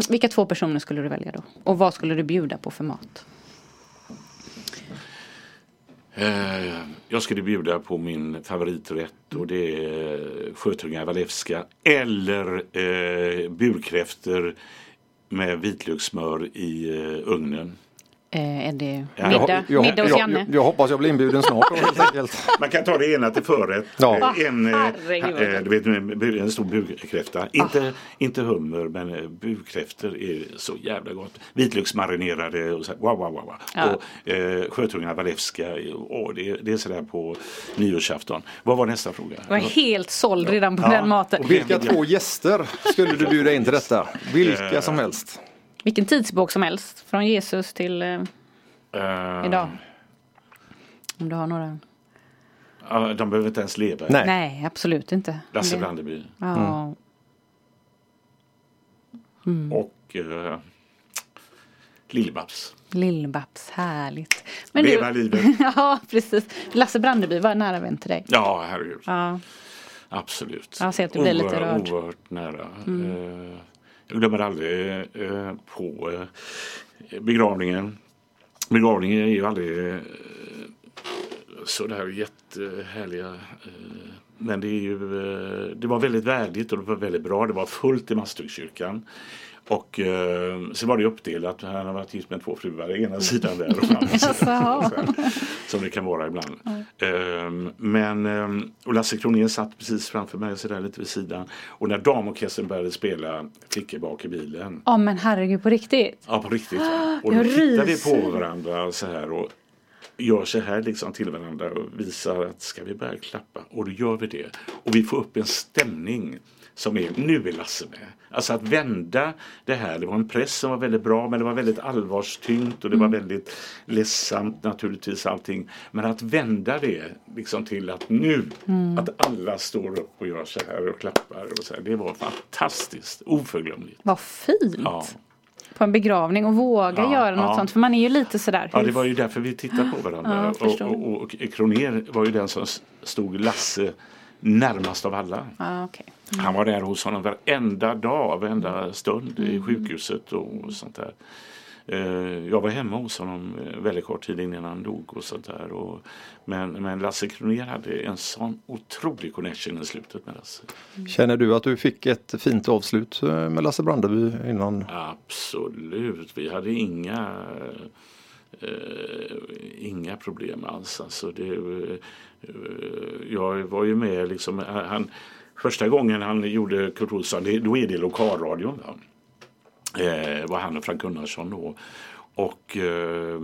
B: Vilka två personer skulle du välja då? Och vad skulle du bjuda på för mat?
H: Eh, jag skulle bjuda på min favoriträtt och det är eh, sjötunga walewska eller eh, burkräftor med vitlökssmör i eh, ugnen.
B: Eh, är det
H: Ja.
B: middag,
A: jag,
B: middag hos
A: jag,
B: Janne?
A: jag, jag hoppas jag blir inbjuden snart då, helt enkelt.
H: Man kan ta det ena till förrätt.
A: Ja.
H: Eh, En, eh, eh, du vet, en stor burkräfta. Inte, inte hummer men burkräftor är så jävla gott. Vitlöksmarinerade och så här, wow, wow, wow. wow.
B: Ja.
H: Och eh, sjötunga walewska. åh, det, det är sådär på nyårsafton. Vad var nästa fråga?
B: Jag är helt såld redan på
H: Ja.
B: den maten.
A: Och vilka två gäster skulle du bjuda in till detta? Vilka som helst.
B: Vilken tidsbok som helst. Från Jesus till eh,
H: Eh,
B: idag. Om du har några.
H: ja, de behöver inte ens leva.
A: Nej.
B: Nej, absolut inte.
H: Lasse Brandeby.
B: Ja.
H: Och eh, Lill-Babs.
B: Lill-Babs, härligt. Men
H: Leva livet.
B: ja, precis. Lasse Brandeby var nära vän till dig.
H: Ja, herregud.
B: Ja.
H: Absolut.
B: Jag ser att du blir lite rörd. Mm.
H: Oerhört nära. Eh, jag glömmer aldrig eh, på eh, begravningen. Begravningen är ju aldrig eh, sådär jättehärliga. Eh, men det, är ju, eh, det var väldigt värdigt och det var väldigt bra. Det var fullt i Masthugskyrkan. Och eh, så var det uppdelat. Han har varit gift med två fruar. Ena sidan där och andra sidan.
B: Jaså.
H: Så här, Som det kan vara ibland. Ehm, men, ehm, och Lasse Kronér satt precis framför mig så där lite vid sidan. Och när damorkestern började spela Flickor bak i bilen.
B: Ja men herregud på riktigt.
H: Ja på riktigt. Och då tittar vi på varandra så här och gör så här liksom till varandra och visar att ska vi börja klappa? Och då gör vi det. Och vi får upp en stämning som är, nu är Lasse med. Alltså att vända det här, det var en press som var väldigt bra men det var väldigt allvarstyngt och det var väldigt ledsamt naturligtvis allting. Men att vända det liksom till att nu, att alla står upp och gör så här och klappar och så här, det var fantastiskt, oförglömligt.
B: Vad fint.
H: Ja.
B: På en begravning och våga
H: Ja,
B: göra något
H: ja.
B: sånt. För man är ju lite sådär.
H: Ja, det var ju därför vi tittade på varandra.
B: Ja,
H: och, och, och, och Kroner var ju den som stod Lasse närmast av alla.
B: Ja, okej.
H: Han var där hos honom varenda dag, varenda stund i sjukhuset och, sånt där. Eh, jag var hemma hos honom eh, väldigt kort tid innan han dog och sånt där. Och, men, men Lasse Kronér hade en sån otrolig connection i slutet med Lasse.
A: Känner du att du fick ett fint avslut eh, med Lasse Brandeby innan?
H: Absolut, vi hade inga eh, inga problem alls. Alltså det, Eh, jag var ju med liksom, eh, han, första gången han gjorde Kurt Olsson, då är det lokalradion. Va? Eh, var han och Frank Gunnarsson då. Och eh,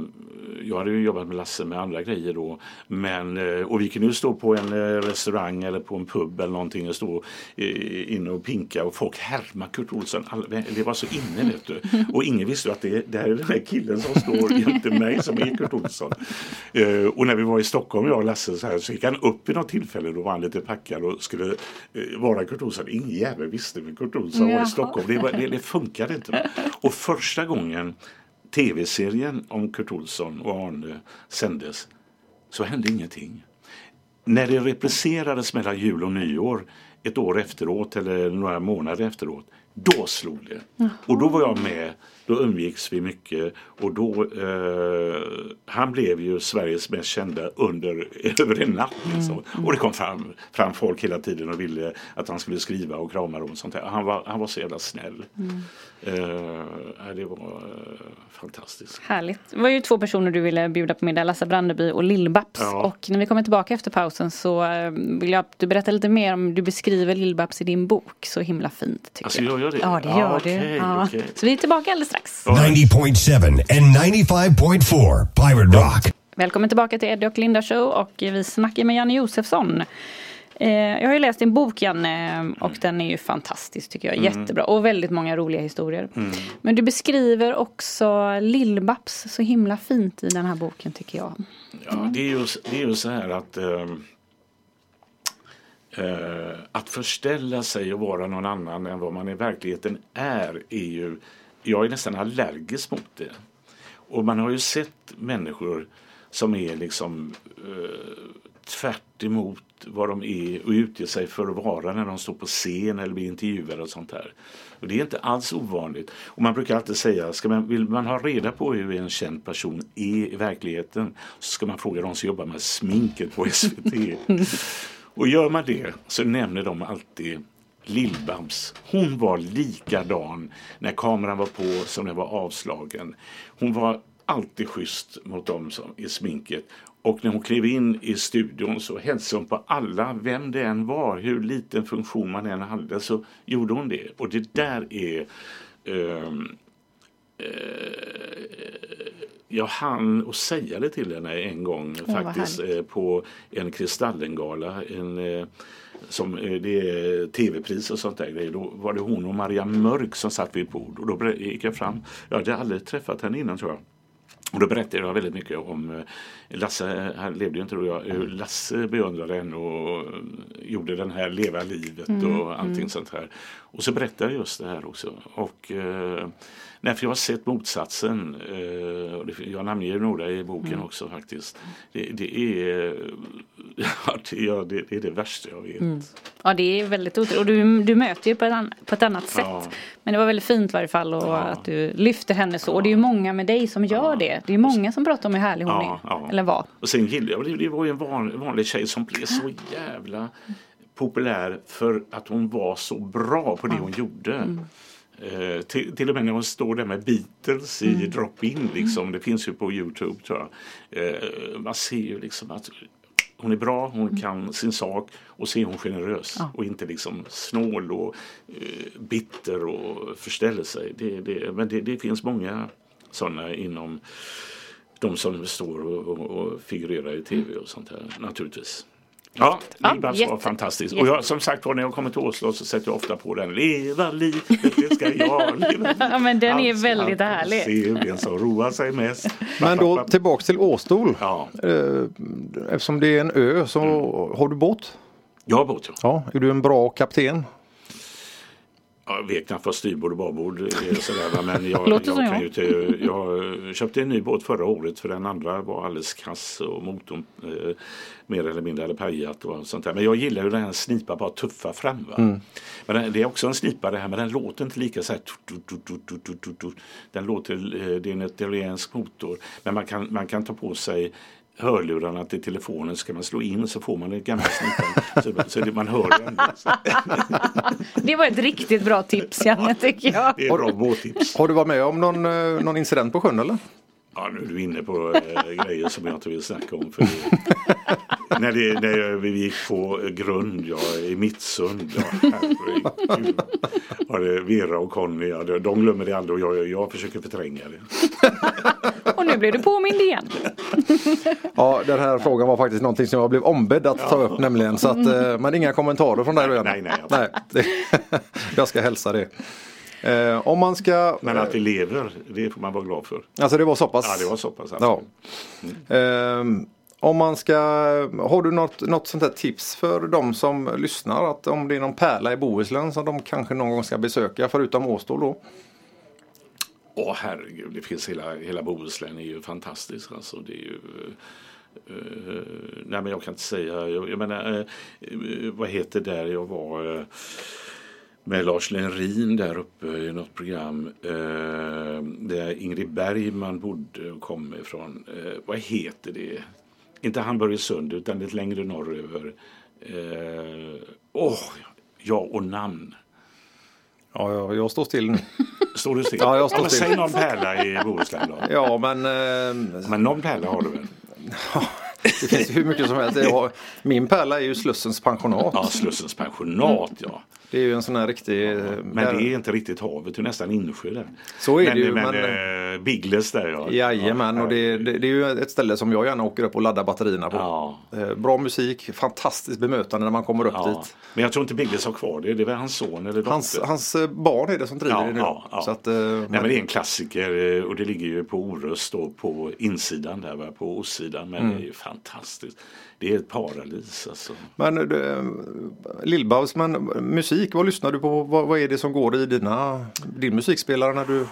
H: jag hade ju jobbat med Lasse med andra grejer då. Men, eh, och vi kunde ju stå på en eh, restaurang eller på en pub eller någonting och stå eh, inne och pinka och folk härma Kurt Olsson. All, det var så inne vet du. Och ingen visste att det, det här är den här killen som står jämte mig som är Kurt Olsson. Eh, och när vi var i Stockholm jag och Lasse så, här, så gick han upp vid något tillfälle. Då var han lite packad och skulle eh, vara Kurt Olsson. Ingen jävel visste vem Kurt Olsson var i Stockholm. Det, var, det, det funkade inte. Och första gången tv-serien om Kurt Olsson och Arne sändes så hände ingenting. När det repriserades mellan jul och nyår ett år efteråt eller några månader efteråt då slog det. Och då var jag med, då umgicks vi mycket och då, eh, han blev ju Sveriges mest kända under, över en natt. Liksom. Och det kom fram, fram folk hela tiden och ville att han skulle skriva och krama dem och sånt där. Han var, han var så jävla snäll. Eh, det var eh, fantastiskt.
B: Härligt. Det var ju två personer du ville bjuda på middag, Lasse Brandeby och Lill-Babs.
H: Ja.
B: Och när vi kommer tillbaka efter pausen så eh, vill jag att du berättar lite mer om, du beskriver Lill-Babs i din bok så himla fint. Tycker
H: Alltså,
B: jag.
H: jag gör det?
B: Ja, det gör
H: okej,
B: du. Ja.
H: okej.
B: Så vi är tillbaka alldeles strax.
E: 90.7 and 95.4 Pirate Rock.
B: Välkommen tillbaka till Eddie och Linda Show och vi snackar med Janne Josefsson. Eh, Jag har ju läst din bok Janne och den är ju fantastisk tycker jag. Jättebra och väldigt många roliga historier. Men du beskriver också Lill-Babs så himla fint i den här boken tycker jag.
H: Ja, det, är ju, det är ju så här att ehm, eh, att förställa sig och vara någon annan än vad man i verkligheten är, är ju, jag är nästan allergisk mot det. Och man har ju sett människor som är liksom eh, tvärt emot vad de är och utger sig för att vara när de står på scen eller blir intervjuade och sånt här. Och det är inte alls ovanligt. Och man brukar alltid säga, ska man, vill man ha reda på hur en känd person är i verkligheten så ska man fråga de som jobbar med sminket på SVT. och gör man det så nämner de alltid Lill-Babs. Hon var likadan när kameran var på som den var avslagen. Hon var alltid schysst mot dem som i sminket. Och när hon klev in i studion så hälsade hon på alla, vem det än var, hur liten funktion man än hade, så gjorde hon det. Och det där är ehm, eh, jag hann att säga det till henne en gång
B: vad
H: faktiskt eh, på en Kristallengala. En, eh, som, eh, det är tv-pris och sånt där. Då var det hon och Maria Mörk som satt vid ett bord. Och då gick jag fram. Jag hade aldrig träffat henne innan tror jag. Och då berättade jag väldigt mycket om eh, Lasse, han levde ju inte då, jag, hur Lasse beundrade henne och eh, gjorde den här Leva livet och allting sånt här. Och så berättade jag just det här också. Och eh, nej, för jag har sett motsatsen. Eh, jag namnger några i boken också faktiskt. Det, det, är, ja, det, ja, det, är det värsta jag vet.
B: Ja det är väldigt otroligt och du, du möter ju på ett, an, på ett annat sätt.
H: Ja.
B: Men det var väldigt fint i varje fall och att du lyfter henne så. Och det är ju många med dig som gör det. Det är många som pratar om hur härlig hon
H: Ja,
B: är.
H: ja.
B: Eller var.
H: Och sen gillade jag, det, var ju en van, vanlig tjej som blev så jävla populär för att hon var så bra på det hon gjorde. Eh, till, till och med när hon står där med Beatles i drop-in, liksom, det finns ju på Youtube tror jag. Eh, man ser ju liksom att hon är bra, hon kan sin sak och så är hon generös och inte liksom snål och eh, bitter och förställer sig. Det, det, men det, det finns många sådana inom de som står och, och, och figurerar i tv och sånt här naturligtvis. Ja,
B: Ja,
H: Liv-Babs
B: jätte-
H: var fantastisk.
B: jätte-
H: Och jag, som sagt var när jag kommer till Oslo så sätter jag ofta på den. Leva livet, det ska jag leva.
B: Ja men den är
H: Allt-
B: väldigt
H: allt-
B: härlig.
H: Se vem som roar sig mest.
A: Men då tillbaks till Åstol.
H: Ja,
A: Eh, Eftersom det är en ö så har du båt?
H: jag har båt ja.
A: Ja, är du en bra kapten?
H: Jag vet knappt vad styrbord och babord är sådär, men jag, jag, kan ju inte, jag köpte en ny båt förra året för den andra var alldeles kass och motorn eh, mer eller mindre hade pajat och sånt där. Men jag gillar ju den här snipa bara tuffa fram. Va?
A: Mm.
H: Men den, det är också en snipa det här men den låter inte lika så här. tut, tut, tut, tut, tut, tut, tut, tut. Den låter, eh, det är en italiensk motor men man kan, man kan ta på sig hörlurarna till telefonen ska man slå in så får man den gamla snipan så, så det, man hör den.
B: Det var ett riktigt bra tips Janne tycker jag.
H: Det är bra båttips.
A: Har du varit med om någon, eh, någon incident på sjön eller?
H: Ja, nu är du inne på äh, grejer som jag inte vill snacka om. För när, det, när vi gick på grund ja, i Mittsund. Ja, herregud. ja, det, Vera och Conny, ja, de- glömmer det aldrig och jag, jag försöker förtränga det.
B: Och nu blev du påmind igen.
A: Ja, den här frågan var faktiskt någonting som jag blev ombedd att ta upp nämligen. Så att, eh, men inga kommentarer från dig då Janne?
H: Nej, nej,
A: nej det, Jag ska hälsa det. Eh, om man ska...
H: Men att vi lever, det får man vara glad för.
A: Alltså det var så pass?
H: Ja, det var så pass. alltså.
A: Ja. Ehm, om man ska, har du något, något sånt här tips för de som lyssnar? Att om det är någon pärla i Bohuslän som de kanske någon gång ska besöka förutom Åstol då?
H: Åh herregud, det finns hela, hela Bohuslän är ju fantastiskt. Alltså, det är ju, Uh, nej men jag kan inte säga, jag, jag menar, uh, vad heter där jag var med Lars Lerin där uppe i något program där Ingrid Bergman bodde och kom ifrån. Vad heter det? Inte Hamburgsund utan lite längre norröver. Eh, Åh, ja och namn.
A: Ja, jag, jag står still nu.
H: Står du still?
A: Ja, jag står
H: men
A: still.
H: Säg någon pärla i Bohuslän då.
A: Ja, men eh,
H: Men någon pärla har du väl?
A: det finns hur mycket som helst. Min pärla är ju Slussens pensionat.
H: Ja, Slussens pensionat ja.
A: Det är ju en sån här riktig... eh,
H: Men det är inte riktigt havet, det är nästan insjö där.
A: Så är
H: men,
A: det ju,
H: Men,
A: men-
H: eh, Biggles där ja.
A: Jajamän, och det, det, det är ju ett ställe som jag gärna åker upp och laddar batterierna på.
H: Ja.
A: Eh, Bra musik, fantastiskt bemötande när man kommer upp
H: Ja.
A: dit.
H: Men jag tror inte Biggles har kvar det. Det är väl hans son eller dotter?
A: Hans, hans barn är det som driver
H: Ja,
A: det nu.
H: ja, ja.
A: Så att, eh,
H: Nej, men det är en klassiker och det ligger ju på Orust då på insidan där, på ostsidan. Men
A: Mm.
H: det är ju fantastiskt. Det är ett paradis alltså.
A: Men eh, Lill-Babs, men musik, vad lyssnar du på? Vad, vad är det som går i dina, din musikspelare när du...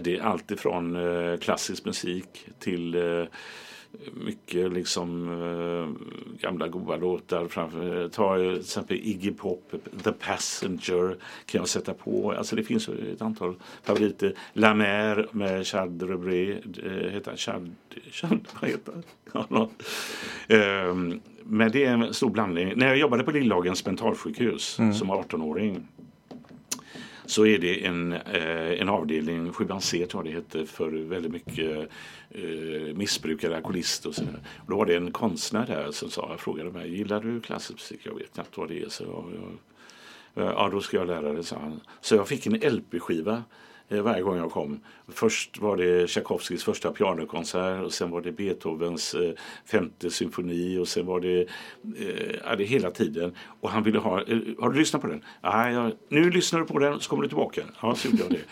H: Det är allt ifrån eh, klassisk musik till eh, mycket liksom eh, gamla goda låtar. Framför, eh, ta eh, till exempel Iggy Pop, The Passenger kan jag sätta på. Alltså det finns ett antal favoriter. La Mer med Chad Rebré, eh, heter han Chad, Chad, vad heter han? Ehm, Men det är en stor blandning. När jag jobbade på Lillhagens mentalsjukhus som 18-åring så är det en, eh, en avdelning, 7 C tror jag det heter, för väldigt mycket eh, missbrukare, alkoholister och sådär. Och då var det en konstnär där som sa, jag frågade mig, gillar du klassisk musik? Jag vet knappt vad det är. Så jag, jag, ja, då ska jag lära dig, sa han. Så jag fick en LP-skiva eh, varje gång jag kom. Först var det Tchaikovskys första pianokonsert och sen var det Beethovens eh, femte symfoni och sen var det, eh, ja, det hela tiden. Och han ville ha, eh, har du lyssnat på den? Ja, nu lyssnar du på den så kommer du tillbaka. Ja, så gjorde jag det.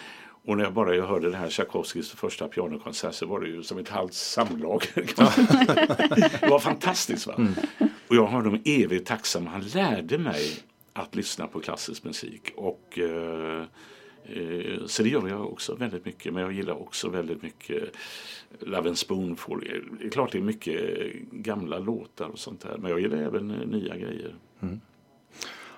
H: Och när jag bara jag hörde det här Tchaikovskys första pianokonsert så var det ju som ett halvt samlag. det var fantastiskt. Va? Och jag har dem evigt tacksam. Han lärde mig att lyssna på klassisk musik. Och eh, Eh, Så det gör jag också väldigt mycket. Men jag gillar också väldigt mycket Love and Spoonful. Det är klart det är mycket gamla låtar och sånt där. Men jag gillar även eh, nya grejer.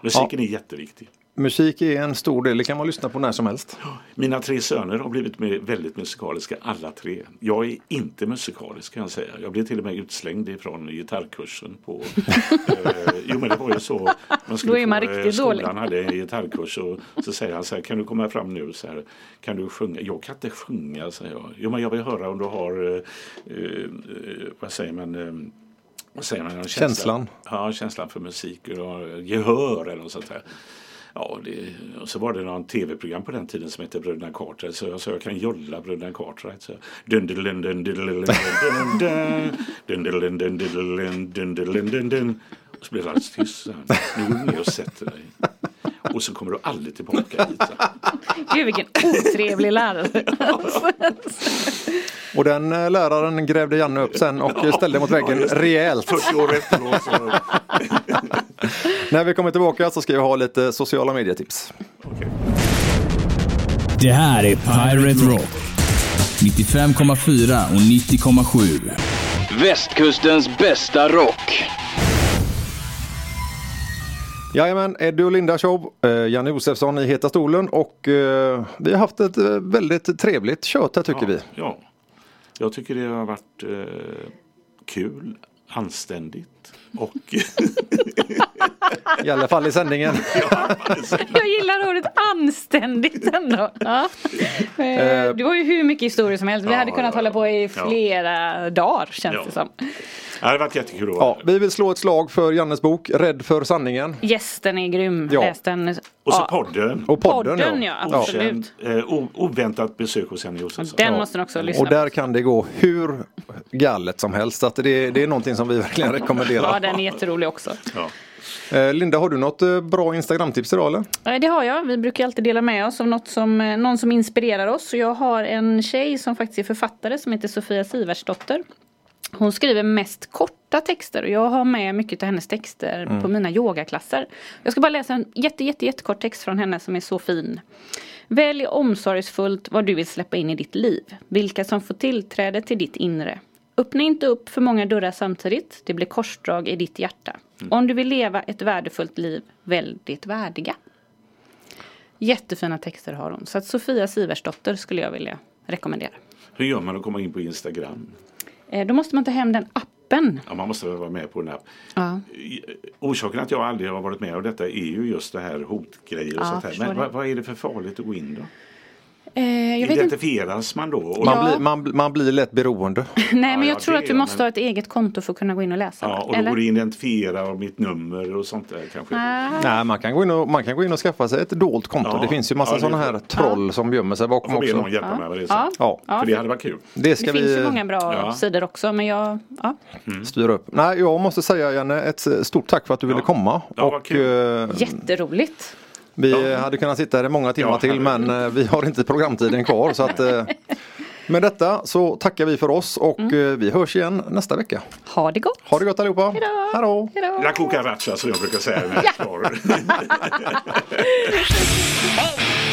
H: Musiken är jätteviktig.
A: Musik är en stor del, det kan man lyssna på när som helst.
H: Mina tre söner har blivit med väldigt musikaliska alla tre. Jag är inte musikalisk kan jag säga. Jag blev till och med utslängd ifrån gitarrkursen på... eh, jo men det var ju så. Man
B: Då är man
H: få, eh,
B: riktigt
H: skolan
B: dålig.
H: hade en gitarrkurs och så säger han så här, kan du komma fram nu? Så här, kan du sjunga? Jag kan inte sjunga, säger jag. Jo men jag vill höra om du har, eh, eh, vad säger man? Eh, vad säger man? Känsla.
A: Känslan.
H: Ja, känslan för musik och gehör eller något sånt där. Ja, det, och så var det någon tv-program på den tiden som hette Bröderna Cartwright. Så jag sa jag kan jolla Bröderna Cartwright. Så dun, dun, dun, dun, dun, dun, dun, dun, dun, dun, dun. Och så blev det alldeles tyst. Nu går du ner och sätter dig. Och så kommer du aldrig tillbaka hit.
B: Gud vilken otrevlig lärare.
A: Och den eh, läraren grävde Janne upp sen och eh, ställde mot väggen rejält.
H: 40 år efteråt.
A: När vi kommer tillbaka så ska vi ha lite sociala medietips.
H: okej.
C: Det här är Pirate Rock. 95,4 och 90,7.
J: Västkustens bästa rock.
A: Jajamän, Eddie och Linda show. Eh, Janne Josefsson i Heta stolen och eh, vi har haft ett eh, väldigt trevligt kött här tycker
H: ja,
A: vi.
H: Ja, jag tycker det har varit eh, kul, anständigt och
A: I alla fall i sändningen.
B: Jag gillar ordet anständigt ändå. Ja. Eh, Det var ju hur mycket historier som helst. Vi
H: Ja,
B: hade kunnat
H: ja,
B: hålla på i
H: ja.
B: flera dagar känns
H: Ja.
B: det som.
H: Ja, det har varit jättekul att
A: Ja, vi vill slå ett slag för Jannes bok Rädd för sanningen.
B: Gästen är grym.
A: Ja.
B: Läs den.
H: Och så
B: Ja.
H: podden.
A: Och podden,
B: Podden ja,
A: ja.
B: absolut.
H: Okänd, eh, oväntat besök hos Janne Josefsson.
B: Den måste ni också lyssna
A: Och där kan det gå hur galet som helst. Så att det, det är någonting som vi verkligen
B: på. Ja,
A: rekommenderar.
B: den är jätterolig också.
H: Ja.
A: Eh, Linda, har du något eh, bra Instagramtips idag eller?
B: Det har jag. Vi brukar alltid dela med oss av något som, eh, någon som inspirerar oss. Och jag har en tjej som faktiskt är författare som heter Sofia Siversdotter. Hon skriver mest korta texter och jag har med mycket av hennes texter på mina yogaklasser. Jag ska bara läsa en jätte, jätte, jättekort text från henne som är så fin. Välj omsorgsfullt vad du vill släppa in i ditt liv. Vilka som får tillträde till ditt inre. Öppna inte upp för många dörrar samtidigt. Det blir korsdrag i ditt hjärta. Om du vill leva ett värdefullt liv, välj ditt värdiga. Jättefina texter har hon. Så att Sofia Siversdotter skulle jag vilja rekommendera.
H: Hur gör man att komma in på Instagram?
B: Eh, Då måste man ta hem den appen.
H: Ja, man måste vara med på den här.
B: Ja.
H: Orsaken att jag aldrig har varit med om detta är ju just det här hotgrejer och
B: Ja,
H: sånt här. Men vad, vad är det för farligt att gå in då?
B: Eh, jag vet inte.
H: Identifieras man då?
A: Man,
B: Ja.
A: blir, man, man blir lätt beroende.
B: Nej men
H: ja,
B: jag tror
H: det
B: att du
H: är,
B: måste
H: men-
B: ha ett eget konto för att kunna gå in och läsa.
H: ja, och då
B: Eller?
H: går det identifiera mitt nummer och sånt där kanske.
B: Ah.
A: Nej, man kan, gå in och, man kan gå in och skaffa sig ett dolt konto.
H: Ja.
A: Det finns ju massa
H: Ja, det
A: sådana
H: är
A: här troll som gömmer sig
H: Jag
A: bakom
H: får be
A: också.
H: någon hjälpa mig med det sen.
B: Ja.
A: Ja,
B: Ja,
H: För det hade varit kul.
A: det ska
B: Det finns
A: vi
B: ju många bra
H: Ja.
B: sidor också men jag, ja.
A: styra upp. Nej, jag måste säga Janne, ett stort tack för att du ville
H: Ja.
A: komma.
H: Ja, vad
A: och,
H: kul.
A: eh,
B: Jätteroligt.
A: Vi hade kunnat sitta här i många timmar
H: Ja,
A: till men eh, vi har inte programtiden kvar. så att, eh, med detta så tackar vi för oss och
B: Mm.
A: eh, vi hörs igen nästa vecka.
B: Ha det gott.
A: Ha det gott allihopa!
B: Hejdå.
A: Hallå.
B: Hejdå.
H: La cucaracha som jag brukar säga.